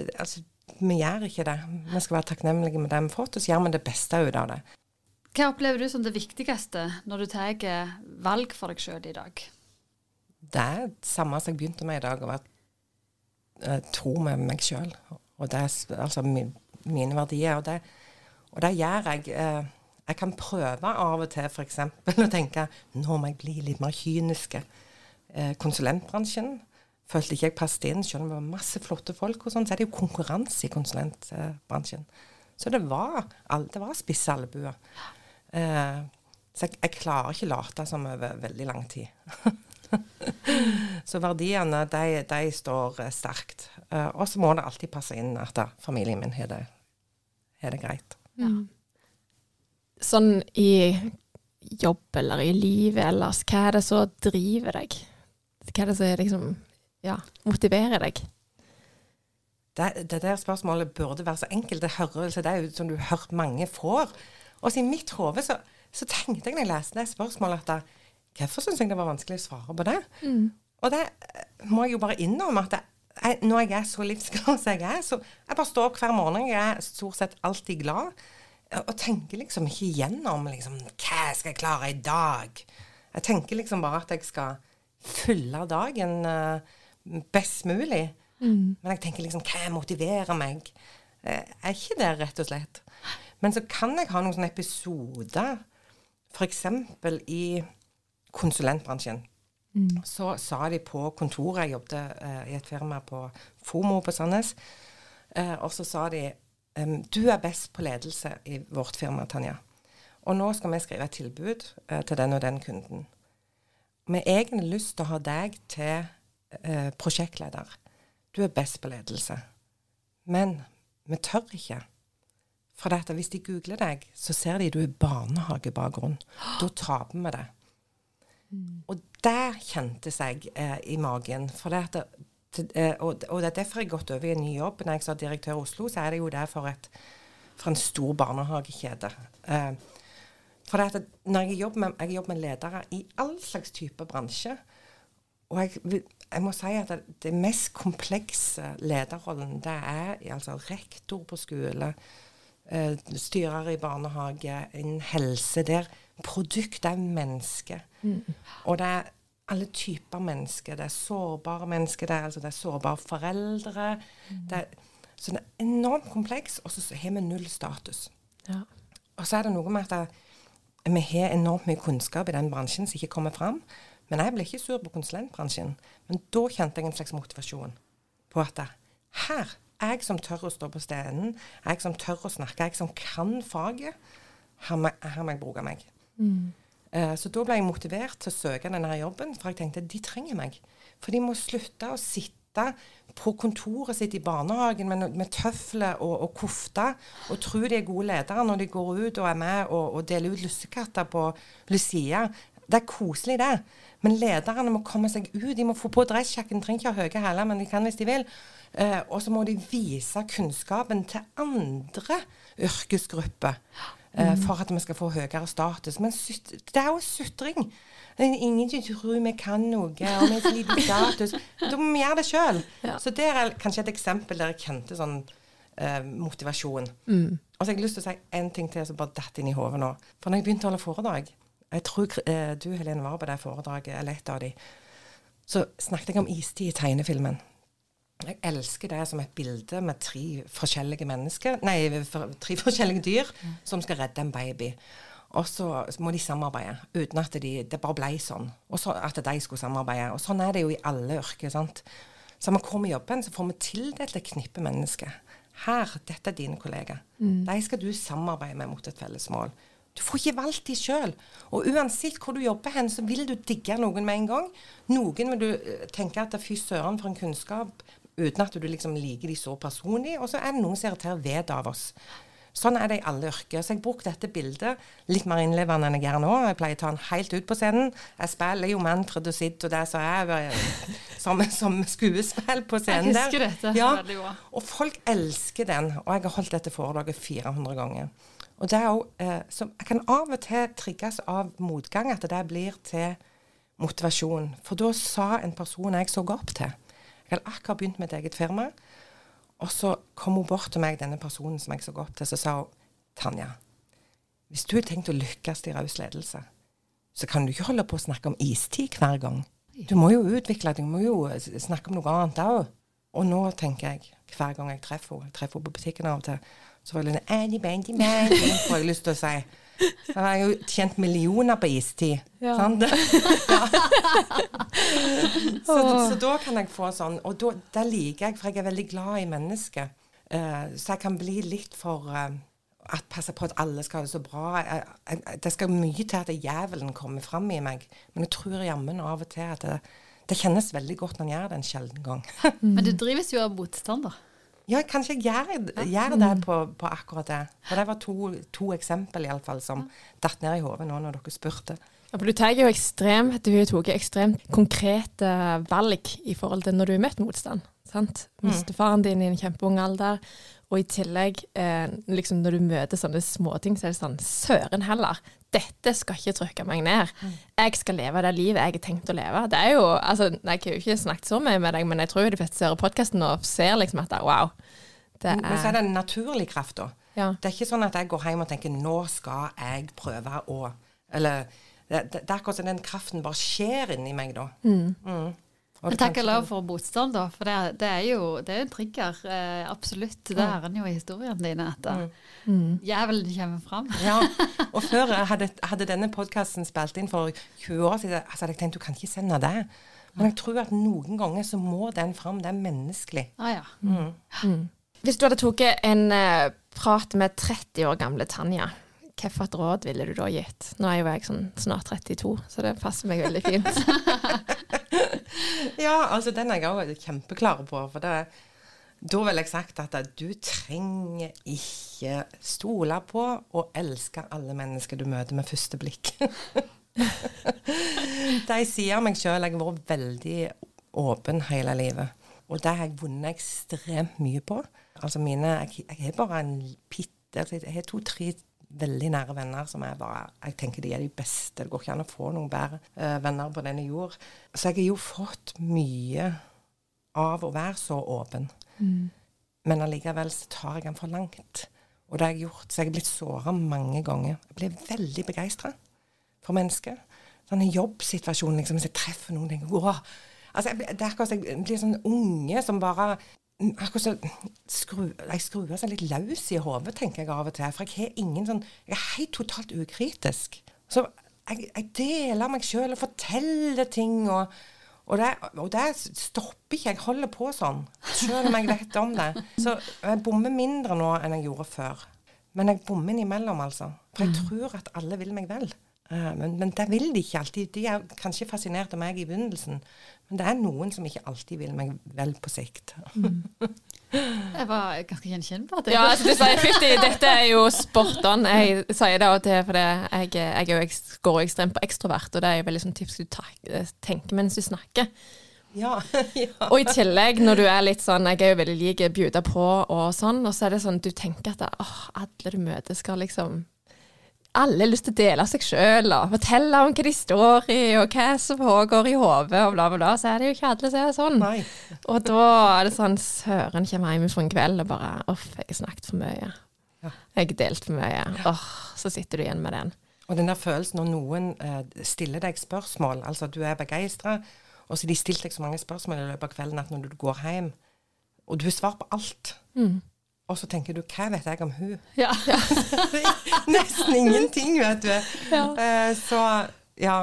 [SPEAKER 2] det, Altså, vi gjør ikke det. Vi skal være takknemlige med det vi har fått, og så gjør vi det beste ut av det.
[SPEAKER 1] Hva opplever du som det viktigste når du tar valg for deg sjøl i dag?
[SPEAKER 2] Det er det samme som jeg begynte med i dag, å være eh, tro med meg sjøl. Og det er altså min, mine verdier. Og det, og det gjør jeg. Eh, jeg kan prøve av og til f.eks. å tenke nå må jeg bli litt mer kyniske. Eh, konsulentbransjen følte ikke jeg passet inn, selv om det var masse flotte folk. og sånn, Så er det jo konkurranse i konsulentbransjen. Så det var, det var spisse albuer. Eh, så jeg, jeg klarer ikke late som over veldig lang tid. Så verdiene, de, de står eh, sterkt. Eh, og så må det alltid passe inn at da, familien min har det, det greit.
[SPEAKER 3] Sånn i jobb eller i livet ellers, hva er det som driver deg? Hva er det som liksom, ja, motiverer deg?
[SPEAKER 2] Det, det der spørsmålet burde være så enkelt. Det, hører, ut det er som du har hørt mange får. Og så i mitt hode så, så tenkte jeg når jeg leste det spørsmålet at da, hvorfor syns jeg det var vanskelig å svare på det? Og det eh, må jeg jo bare innrømme at jeg, når jeg er så livsglad som jeg er, så jeg bare står opp hver morgen, jeg er stort sett alltid glad, eh, og tenker liksom ikke igjennom liksom, hva skal jeg klare i dag? Jeg tenker liksom bare at jeg skal fylle dagen eh, best mulig. Men jeg tenker liksom, hva motiverer meg? Jeg er ikke det rett og slett? Men så kan jeg ha noen sånne episoder, f.eks. i konsulentbransjen. Så sa de på kontoret Jeg jobbet eh, i et firma på FOMO på Sandnes. Eh, og så sa de du er best på ledelse i vårt firma, Tanja. Og nå skal vi skrive et tilbud eh, til den og den kunden. Vi har egentlig lyst til å ha deg til eh, prosjektleder. Du er best på ledelse. Men vi tør ikke. For dette, hvis de googler deg, så ser de du er barnehagebakgrunn. Da taper vi det. Og det kjentes jeg eh, i magen. For det at det, til, eh, og, og det er derfor jeg har gått over i en ny jobb. Når jeg sa direktør i Oslo, så er det jo det for, et, for en stor barnehagekjede. Eh, for det at når jeg jobber, med, jeg jobber med ledere i all slags type bransje. Og jeg, jeg må si at det, det mest komplekse lederrollen, det er altså rektor på skole, eh, styrer i barnehage, innen helse. Der produktet er menneske. Og det er alle typer mennesker. Det er sårbare mennesker, det er, altså, det er sårbare foreldre. Det er, så det er enormt kompleks, og så har vi null status.
[SPEAKER 3] Ja.
[SPEAKER 2] Og så er det noe med at vi har enormt mye kunnskap i den bransjen som ikke kommer fram. Men jeg ble ikke sur på konsulentbransjen. Men da kjente jeg en slags motivasjon på at her, jeg som tør å stå på scenen, jeg som tør å snakke, jeg som kan faget, her må, her må jeg bruke meg. Eh, så da ble jeg motivert til å søke denne jobben, for jeg tenkte de trenger meg. For de må slutte å sitte på kontoret sitt i barnehagen med, med tøfler og, og kofte og tro de er gode ledere når de går ut og er med og, og deler ut lussekatter på Lucia. Det er koselig, det. Men lederne må komme seg ut. De må få på dressjakken. Trenger ikke ha høye hæler, men de kan hvis de vil. Eh, og så må de vise kunnskapen til andre yrkesgrupper. Eh, For at vi skal få høyere status. Men det er jo sutring. Ingen tror vi kan noe, og vi har så liten status. Da må vi gjøre det sjøl. Så det er kanskje et eksempel der jeg kjente sånn eh, motivasjon. Og så har jeg lyst til å si en ting til som bare datt inn i hodet nå. For når jeg begynte å holde foredrag Jeg tror eh, du, Helene, var på det foredraget, eller et av de. Så snakket jeg om istid i tegnefilmen. Jeg elsker det som et bilde med tre forskjellige mennesker, nei, tre forskjellige dyr som skal redde en baby. Og så må de samarbeide, uten at de, det bare ble sånn. Og så at de skulle samarbeide. Og sånn er det jo i alle yrker. sant? Så når vi kommer i jobben, så får vi tildelt et knippe mennesker. Her, dette er dine kollegaer. De skal du samarbeide med mot et felles mål. Du får ikke valgt de sjøl. Og uansett hvor du jobber hen, så vil du digge noen med en gang. Noen vil du eh, tenke at fy søren for en kunnskap, uten at du liksom liker de så personlig. Og så er det noen som irriterer vettet av oss. Sånn er det i alle yrker. Så jeg brukte dette bildet litt mer innlevende enn jeg gjør nå. Jeg pleier å ta den helt ut på scenen. Jeg spiller jo Manfred og Sid og det som er som, som skuespill på scenen
[SPEAKER 1] Jeg husker
[SPEAKER 2] der.
[SPEAKER 1] dette
[SPEAKER 2] Ja,
[SPEAKER 1] veldig bra.
[SPEAKER 2] og folk elsker den. Og jeg har holdt dette foredraget 400 ganger. Og det er jo, eh, så Jeg kan av og til trigges av motgang, at det blir til motivasjon. For da sa en person jeg så opp til Jeg hadde akkurat begynt med et eget firma. Og så kom hun bort til meg, denne personen som jeg så opp til, så sa hun Tanja, hvis du har tenkt å lykkes i raus ledelse, så kan du ikke holde på å snakke om istid hver gang. Du må jo utvikle deg, du må jo snakke om noe annet òg. Og nå tenker jeg, hver gang jeg treffer henne, jeg treffer henne på butikken av og til, så får jeg lyst til å si. Jeg har jo tjent millioner på istid.
[SPEAKER 3] Ja.
[SPEAKER 2] Sant? Ja. så, så da kan jeg få sånn, og da, det liker jeg, for jeg er veldig glad i mennesker. Uh, så jeg kan bli litt for uh, at passe på at alle skal ha det så bra. Jeg, jeg, det skal mye til at jævelen kommer fram i meg. Men jeg tror jammen av og til at det, det kjennes veldig godt når en gjør det en sjelden gang.
[SPEAKER 1] Men du drives jo av motstand, da.
[SPEAKER 2] Ja, kanskje gjør, gjør det på, på akkurat det. For det var to, to eksempel iallfall som datt ned i hodet nå når dere spurte.
[SPEAKER 3] Ja, for du tar jo ekstremt, du har tatt ekstremt konkrete valg i forhold til når du har møtt motstand. sant? Mistefaren din i en kjempeung alder, og i tillegg, eh, liksom når du møter sånne småting, så er det sånn Søren heller, dette skal ikke trykke meg ned. Jeg skal leve det livet jeg har tenkt å leve. Det er jo, altså, Jeg har jo ikke snakket så mye med deg, men jeg tror de fleste hører podkasten og ser liksom at wow. Det
[SPEAKER 2] Men så er
[SPEAKER 3] er,
[SPEAKER 2] det en naturlig kraft, da.
[SPEAKER 3] ja.
[SPEAKER 2] Det er ikke sånn at jeg går hjem og tenker 'nå skal jeg prøve å Eller det, det, det er akkurat som den kraften bare skjer inni meg, da. Mm. Og
[SPEAKER 1] Men
[SPEAKER 2] det
[SPEAKER 1] takk og lov for motstand, da. For det, det er jo det er en trigger. Eh, absolutt. Det er den jo i historiene dine. At
[SPEAKER 2] Mm.
[SPEAKER 1] mm. jævelen kommer fram.
[SPEAKER 2] Ja, og før jeg hadde, hadde denne podkasten spilt inn for 20 år siden, altså, hadde jeg tenkt du kan ikke sende det. Men jeg tror at noen ganger så må den fram. Det er menneskelig.
[SPEAKER 1] Ah, ja.
[SPEAKER 3] Hvis du hadde tatt en uh, prat med 30 år gamle Tanja, hvilket råd ville du da gitt? Nå er jo jeg sånn snart 32, så det passer meg veldig fint.
[SPEAKER 2] Ja, altså den er jeg òg kjempeklar på. For det, da ville jeg sagt at du trenger ikke stole på og elske alle mennesker du møter med første blikk. De sier meg sjøl jeg har vært veldig åpen hele livet. Og det har jeg vunnet ekstremt mye på. Altså mine Jeg, jeg bare en pitte altså Jeg har to-tre veldig nære venner som jeg bare Jeg tenker de er de beste. Det går ikke an å få noen bedre uh, venner på denne jord. Så jeg har jo fått mye av å være så åpen. Men allikevel så tar jeg den for langt. Og det har jeg gjort. Så jeg er blitt såra mange ganger. Jeg blir veldig begeistra for mennesker. Sånn en jobbsituasjon, liksom, hvis jeg treffer noen tenker, wow. altså, jeg, Det er akkurat som jeg blir sånn unge som bare akkurat så skru, Jeg skrur seg litt løs i hodet, tenker jeg av og til. For jeg sånn Jeg er helt totalt ukritisk. Så jeg, jeg deler meg sjøl og forteller ting. og og det, og det stopper ikke. Jeg holder på sånn, selv om jeg vet om det. Så jeg bommer mindre nå enn jeg gjorde før. Men jeg bommer innimellom, altså. For jeg tror at alle vil meg vel. Eh, men, men det vil de ikke alltid. De er kanskje fascinert av meg i begynnelsen, men det er noen som ikke alltid vil meg vel på sikt.
[SPEAKER 1] Jeg var ganske gjenkjennbar.
[SPEAKER 3] Ja, altså du sier 50, dette er jo spot on. Jeg sier det av og til fordi jeg, jeg jeg går ekstremt på ekstrovert, og det er jo veldig sånn tips du tenker mens du snakker.
[SPEAKER 2] Ja, ja.
[SPEAKER 3] Og i tillegg, når du er litt sånn Jeg er jo veldig lik bjuda på og sånn, og så er det sånn du tenker at åh, alle du møter skal liksom alle har lyst til å dele seg sjøl og fortelle om hva de står i, og hva som pågår i hodet, og bla, bla, bla. Så er det jo ikke alle som er sånn.
[SPEAKER 2] Nei.
[SPEAKER 3] Og da er det sånn Søren kommer hjem fra en kveld og bare Uff, jeg har snakket for mye.
[SPEAKER 2] Ja.
[SPEAKER 3] Jeg har delt for mye. Åh, så sitter du igjen med den.
[SPEAKER 2] Og den der følelsen når noen eh, stiller deg spørsmål, altså du er begeistra, og så har de stilt deg så mange spørsmål i løpet av kvelden at når du går hjem, og du har svar på alt, og så tenker du hva vet jeg om hun?
[SPEAKER 1] Ja.
[SPEAKER 2] Nesten ingenting, vet du. Eh, så ja.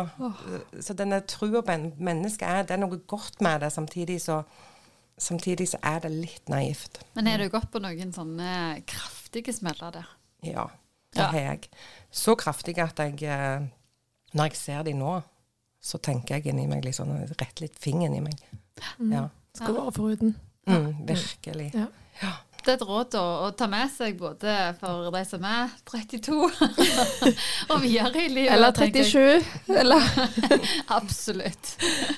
[SPEAKER 2] Så denne trua på en menneske er, det er noe godt med det, samtidig så, samtidig så er det litt naivt.
[SPEAKER 1] Men er du gått på noen sånne kraftige smeller der?
[SPEAKER 2] Ja, det
[SPEAKER 1] Ja.
[SPEAKER 2] har jeg. Så kraftig at jeg eh, Når jeg ser de nå, så tenker jeg inni meg litt sånn Rett litt fingeren i meg. Ja.
[SPEAKER 3] Skal være foruten.
[SPEAKER 2] Mm, virkelig.
[SPEAKER 3] Ja.
[SPEAKER 1] Det er et råd å, å ta med seg både for de som er 32 og videre i livet.
[SPEAKER 3] Eller 37. Eller
[SPEAKER 2] Absolutt.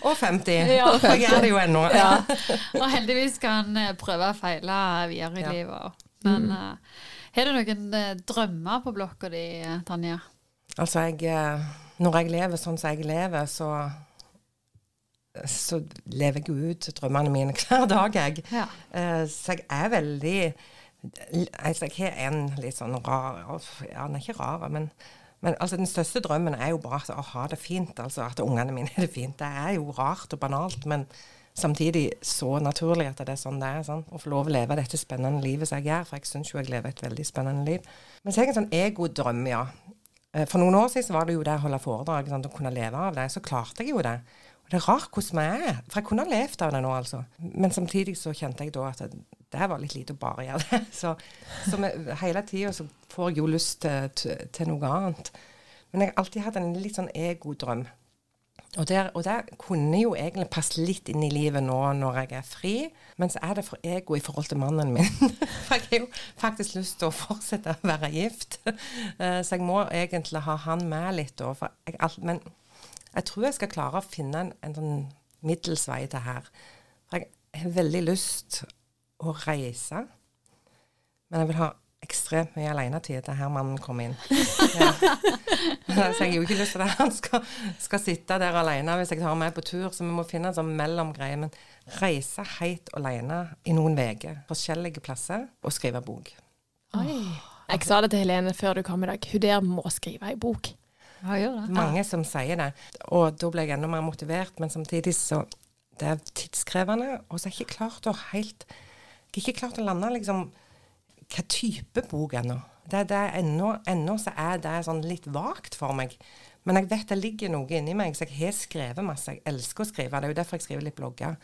[SPEAKER 2] Og 50.
[SPEAKER 1] Ja.
[SPEAKER 2] For jeg er det jo ennå.
[SPEAKER 3] Ja.
[SPEAKER 1] Og heldigvis kan eh, prøve og feile videre i
[SPEAKER 2] Ja.
[SPEAKER 1] livet Men Men uh, har du noen eh, drømmer på blokka di, Tanja?
[SPEAKER 2] Altså, jeg Når jeg lever sånn som jeg lever, så så lever jeg jo ut drømmene mine hver dag, jeg.
[SPEAKER 1] Ja.
[SPEAKER 2] Eh, så jeg er veldig Altså, jeg har en litt sånn rar Ja, den er ikke rar, men, men altså, den største drømmen er jo bare å ha det fint. Altså at ungene mine har det fint. Det er jo rart og banalt, men samtidig så naturlig at det er sånn det er. Sånn. Å få lov å leve dette spennende livet som jeg gjør, for jeg syns jo jeg lever et veldig spennende liv. Men så har jeg en sånn egodrøm, ja. Eh, For noen år siden var det jo det å holde foredrag, sånn, å kunne leve av det. Så klarte jeg jo det. Og det er rart hvordan vi er. For jeg kunne ha levd av det nå, altså. Men samtidig så kjente jeg da at det, var litt lite å bare gjøre det. Så, så med, hele tida så får jeg jo lyst til, til, noe annet. Men jeg har alltid hatt en litt sånn egodrøm. Og der, og der kunne jo egentlig passe litt inn i livet nå når jeg er fri, men så er det for ego i forhold til mannen min. For jeg har jo faktisk lyst til å fortsette å være gift, Eh, så jeg må egentlig ha han med litt da. For jeg, men jeg tror jeg skal klare å finne en, en sånn middels vei til her. For jeg har veldig lyst å reise, men jeg vil ha ekstremt mye alenetid til her mannen kommer inn. Ja. Så jeg har jo ikke lyst til at han skal, skal sitte der alene hvis jeg tar med på tur, så vi må finne en sånn mellomgreie. Men reise helt alene i noen uker, forskjellige plasser, og skrive bok.
[SPEAKER 3] Jeg sa det til Helene før du kom i dag. Hun der må skrive ei bok.
[SPEAKER 1] Ja, gjør det.
[SPEAKER 2] Mange som sier det. Og da ble jeg enda mer motivert, men samtidig så Det er tidskrevende, og så er jeg ikke klart å helt Jeg har ikke klart å lande liksom hva type bok ennå. Det, det er ennå, ennå så er det sånn litt vagt for meg. Men jeg vet det ligger noe inni meg, så jeg har skrevet masse. Jeg elsker å skrive. Det er jo derfor jeg skriver litt blogger.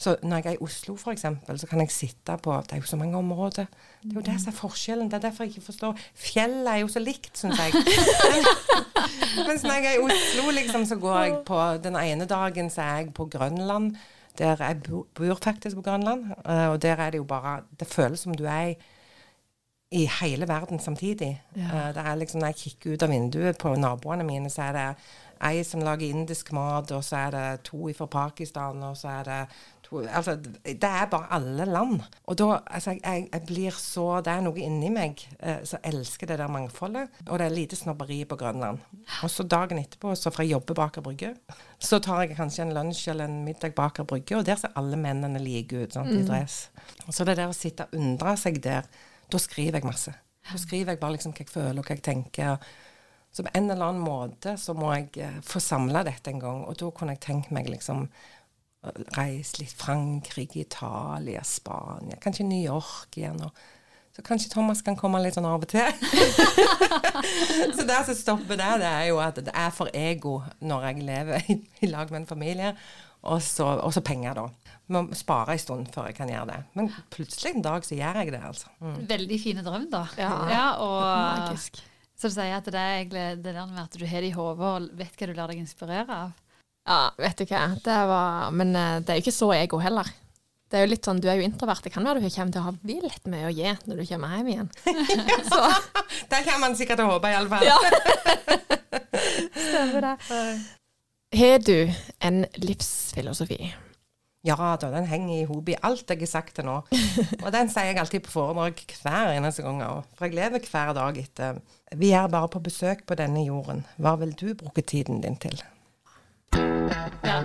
[SPEAKER 2] Så når jeg er i Oslo, f.eks., så kan jeg sitte på Det er jo så mange områder. Det er jo det som er forskjellen. Det er derfor jeg ikke forstår Fjellet er jo så likt, syns jeg. Mens når jeg er i Oslo, liksom, så går jeg på Den ene dagen så er jeg på Grønland. Der jeg bo- bor faktisk på Grønland. eh, og der er det jo bare Det føles som du er i, i hele verden samtidig.
[SPEAKER 3] Ja.
[SPEAKER 2] Uh, det liksom Når jeg kikker ut av vinduet på naboene mine, så er det ei som lager indisk mat, og så er det to fra Pakistan, og så er det Altså, det er bare alle land. Og da Altså, jeg, jeg blir så Det er noe inni meg eh, som elsker det der mangfoldet. Og det er lite snobberi på Grønland. Og så dagen etterpå, så får jeg jobbe bak Aker Brygge, så tar jeg kanskje en lunsj eller en middag bak Aker Brygge, og der ser alle mennene like ut, sånn, i dress. Så det der å sitte og undre seg der, da skriver jeg masse. Da skriver jeg bare liksom hva jeg føler, og hva jeg tenker. Så på en eller annen måte så må jeg eh, få samla dette en gang. Og da kunne jeg tenkt meg liksom reise litt Frankrike, Italia, Spania, kanskje New York igjen. Og, så kanskje Thomas kan komme litt sånn av og til. så det som stopper det, det er jo at det er for ego når jeg lever i, i lag med en familie. Og så, penger, da. Må spare en stund før jeg kan gjøre det. Men plutselig en dag så gjør jeg det, altså. Mm.
[SPEAKER 1] Veldig fine drøm, da.
[SPEAKER 3] Ja.
[SPEAKER 1] og
[SPEAKER 3] Magisk.
[SPEAKER 1] Så du sier at det er egentlig det der med at du har det i hodet og vet hva du lar deg inspirere av.
[SPEAKER 3] Ja, vet du hva. Det var, men eh, det er jo ikke så ego heller. Det er jo litt sånn, Du er jo introvert. Det kan være du kommer til å ha vilt mye å gi når du kommer hjem igjen. Så
[SPEAKER 2] Det kan man sikkert håpe, iallfall.
[SPEAKER 3] Ja. stemmer det. Har du en livsfilosofi?
[SPEAKER 2] Ja da, den henger i hop i alt jeg har sagt til nå. Og den sier jeg alltid på foredrag hver eneste gang. For jeg lever hver dag etter Vi er bare på besøk på denne jorden. Hva vil du bruke tiden din til?
[SPEAKER 1] Ja.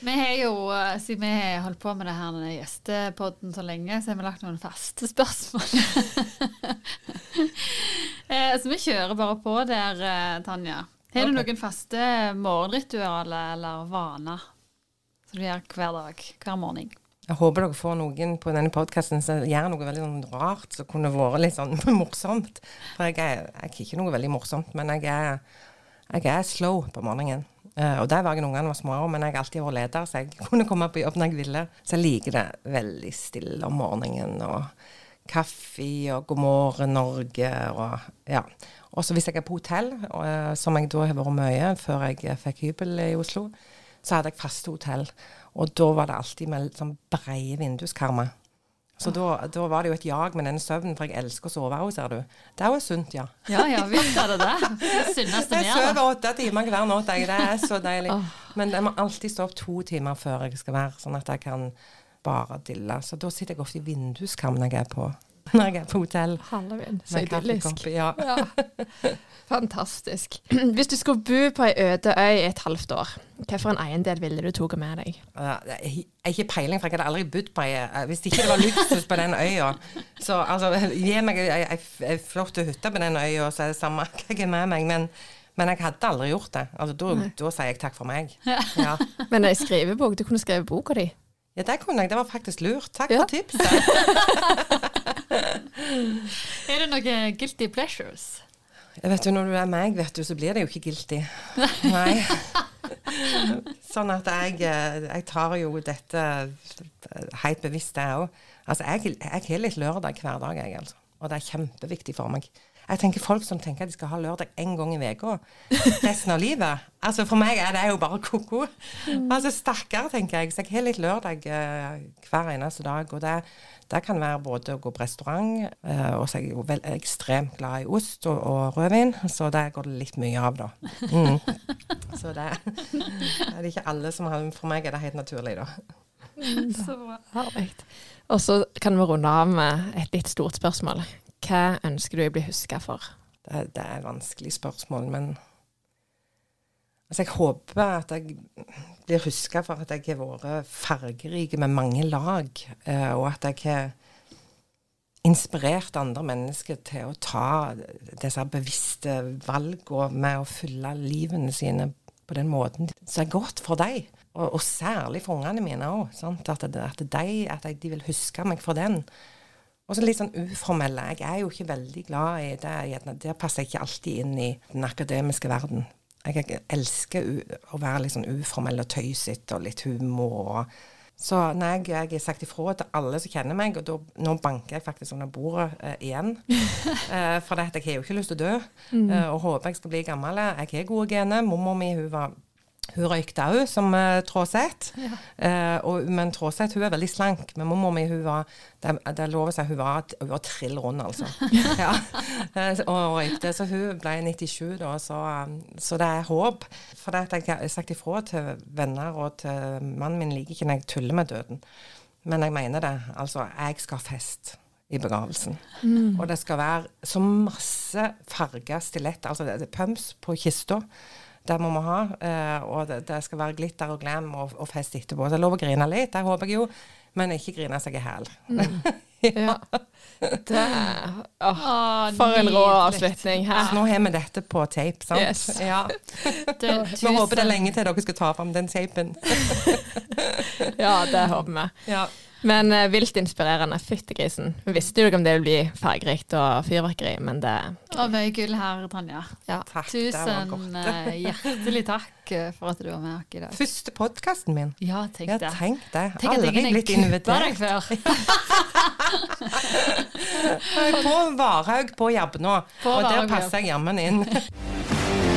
[SPEAKER 1] Vi har jo, eh, siden vi har holdt på med det her gjestepodden så lenge, så har vi lagt noen faste spørsmål. Eh, så vi kjører bare på der, eh, Tanja. Har du
[SPEAKER 2] okay.
[SPEAKER 1] noen faste morgenritualer eller vaner som du gjør hver dag, hver morgen?
[SPEAKER 2] Jeg håper dere får noen på denne podkasten som gjør noe veldig sånn rart som kunne vært litt sånn morsomt. For jeg er, jeg er ikke noe veldig morsomt, men jeg er, jeg er slow på morgenen. Uh, og det var jeg da ungene var små, men jeg har alltid vært leder, så jeg kunne komme på jobb når jeg ville. Så jeg liker det veldig stille om morgenen. og kaffe og God morgen Norge og ja. Og så hvis jeg er på hotell, eh, som jeg da har vært mye før jeg eh, fikk hybel i Oslo, så hadde jeg faste hotell. Og da var det alltid med sånn breie vinduskarmer. Så da, da var det jo et jag med denne søvnen, for jeg elsker å sove òg, ser du. Det er jo sunt, ja.
[SPEAKER 1] Ja, ja, visst er det det. Det sunneste
[SPEAKER 2] Jeg
[SPEAKER 1] vi gjør.
[SPEAKER 2] sover åtte timer hver natt, jeg. Det er så deilig. Men jeg må alltid stå opp to timer før jeg skal være, sånn at jeg kan bare dille. Så da sitter jeg ofte i vinduskarmen jeg er på, når jeg er på hotell.
[SPEAKER 3] Hallevind. Så idyllisk.
[SPEAKER 2] Ja.
[SPEAKER 3] Ja. Fantastisk. Hvis du skulle bo på ei øde øy i et halvt år, hvilken eiendel ville du tatt med deg?
[SPEAKER 2] Jeg har ikke peiling, for jeg hadde aldri bodd på ei eh, Hvis ikke det var luksus på den øya, så altså, gi meg ei, flott hytte på den øya, så er det samme hva jeg har med meg. Men, men jeg hadde aldri gjort det. Altså, da sier jeg takk for meg. Ja.
[SPEAKER 3] Men ei skrivebok, du kunne skrevet boka di.
[SPEAKER 2] Ja, det kunne jeg. Det var faktisk lurt. Takk
[SPEAKER 3] Ja.
[SPEAKER 2] for tipset.
[SPEAKER 1] Er det noen guilty pleasures?
[SPEAKER 2] Jeg vet jo, Når du er meg, vet du, så blir det jo ikke guilty. Nei. Sånn at jeg, eh, jeg tar jo dette helt bevisst, jeg òg. Altså, jeg, jeg har litt lørdag hver dag, jeg, altså. Og det er kjempeviktig for meg. Jeg tenker Folk som tenker at de skal ha lørdag én gang i uka resten av livet. Altså For meg er det jo bare ko-ko. Altså Stakkar, tenker jeg. Så jeg har litt lørdag eh, hver eneste dag. Og det, det kan være både å gå på restaurant, eh, og så er jeg jo vel, ekstremt glad i ost og, og rødvin, så det går det litt mye av, da. Mm. Så det, det er det ikke alle som har For meg er det helt naturlig, da.
[SPEAKER 1] Så bra.
[SPEAKER 3] Og så kan vi runde av med et litt stort spørsmål. Hva ønsker du å bli huska for?
[SPEAKER 2] Det, det er et vanskelig spørsmål, men altså jeg håper at jeg blir huska for at jeg har vært fargerik med mange lag, eh, og at jeg har inspirert andre mennesker til å ta disse bevisste valgene med å fylle livene sine på den måten som er godt for dem. Og, og særlig for ungene mine òg. At, at, de, at de vil huske meg for den. Og så litt sånn uformelle. Jeg er jo ikke veldig glad i det. Der passer jeg ikke alltid inn i den akademiske verden. Jeg, elsker å være litt sånn uformell og tøysete og litt humor. så når jeg, har sagt ifra til alle som kjenner meg, og da, nå banker jeg faktisk under bordet eh, igjen eh, For det, jeg har jo ikke lyst til å dø, eh, og håper jeg skal bli gammel. Jeg har gode gener. Mormor mi hun var Hun røykte òg, som uh, Tråseth. Eh, og- men Tråseth hun er veldig slank. Men mormor mi hun var det, det er lov å si hun var, hun var trill rund, altså. ja. uh, og røykte. Så hun ble 97 da, så, um, så det er håp. For det at jeg har sagt ifra til venner og til mannen min liker ikke når jeg tuller med døden. Men jeg mener det. Altså, jeg skal ha fest i begravelsen. Og det skal være så masse farga stiletter, altså det, det er pumps på kista. Det må vi ha. Eh, og det, det skal være glitter og glam og, og fest etterpå. Så det er lov å grine litt, det håper jeg jo. Men ikke grine seg i hæl.
[SPEAKER 3] Ja. Det,
[SPEAKER 1] Å,
[SPEAKER 3] for en rå
[SPEAKER 1] avslutning.
[SPEAKER 3] avslutning.
[SPEAKER 2] Så
[SPEAKER 3] Her.
[SPEAKER 2] nå har vi dette på tape, sant?
[SPEAKER 3] Yes.
[SPEAKER 2] Ja.
[SPEAKER 1] Du,
[SPEAKER 2] Vi håper det er lenge til dere skal ta fram den tapen.
[SPEAKER 3] Ja, det håper vi.
[SPEAKER 2] Ja.
[SPEAKER 3] Men uh, vilt inspirerende. Fyttegrisen. Vi visste jo ikke om det ville bli fargerikt og fyrverkeri, men det
[SPEAKER 1] Og mye gull her, Tanja.
[SPEAKER 3] Ja.
[SPEAKER 2] Takk,
[SPEAKER 1] Tusen eh, hjertelig takk eh, for at du var med oss i dag.
[SPEAKER 2] Første podkasten min.
[SPEAKER 1] Ja, tenk
[SPEAKER 2] Ja,
[SPEAKER 1] det.
[SPEAKER 2] tenk det.
[SPEAKER 1] Tenk at
[SPEAKER 2] Aldri blitt invitert.
[SPEAKER 1] deg før.
[SPEAKER 2] På Varhaug på
[SPEAKER 1] Jabbnå.
[SPEAKER 2] og der passer jeg jammen inn.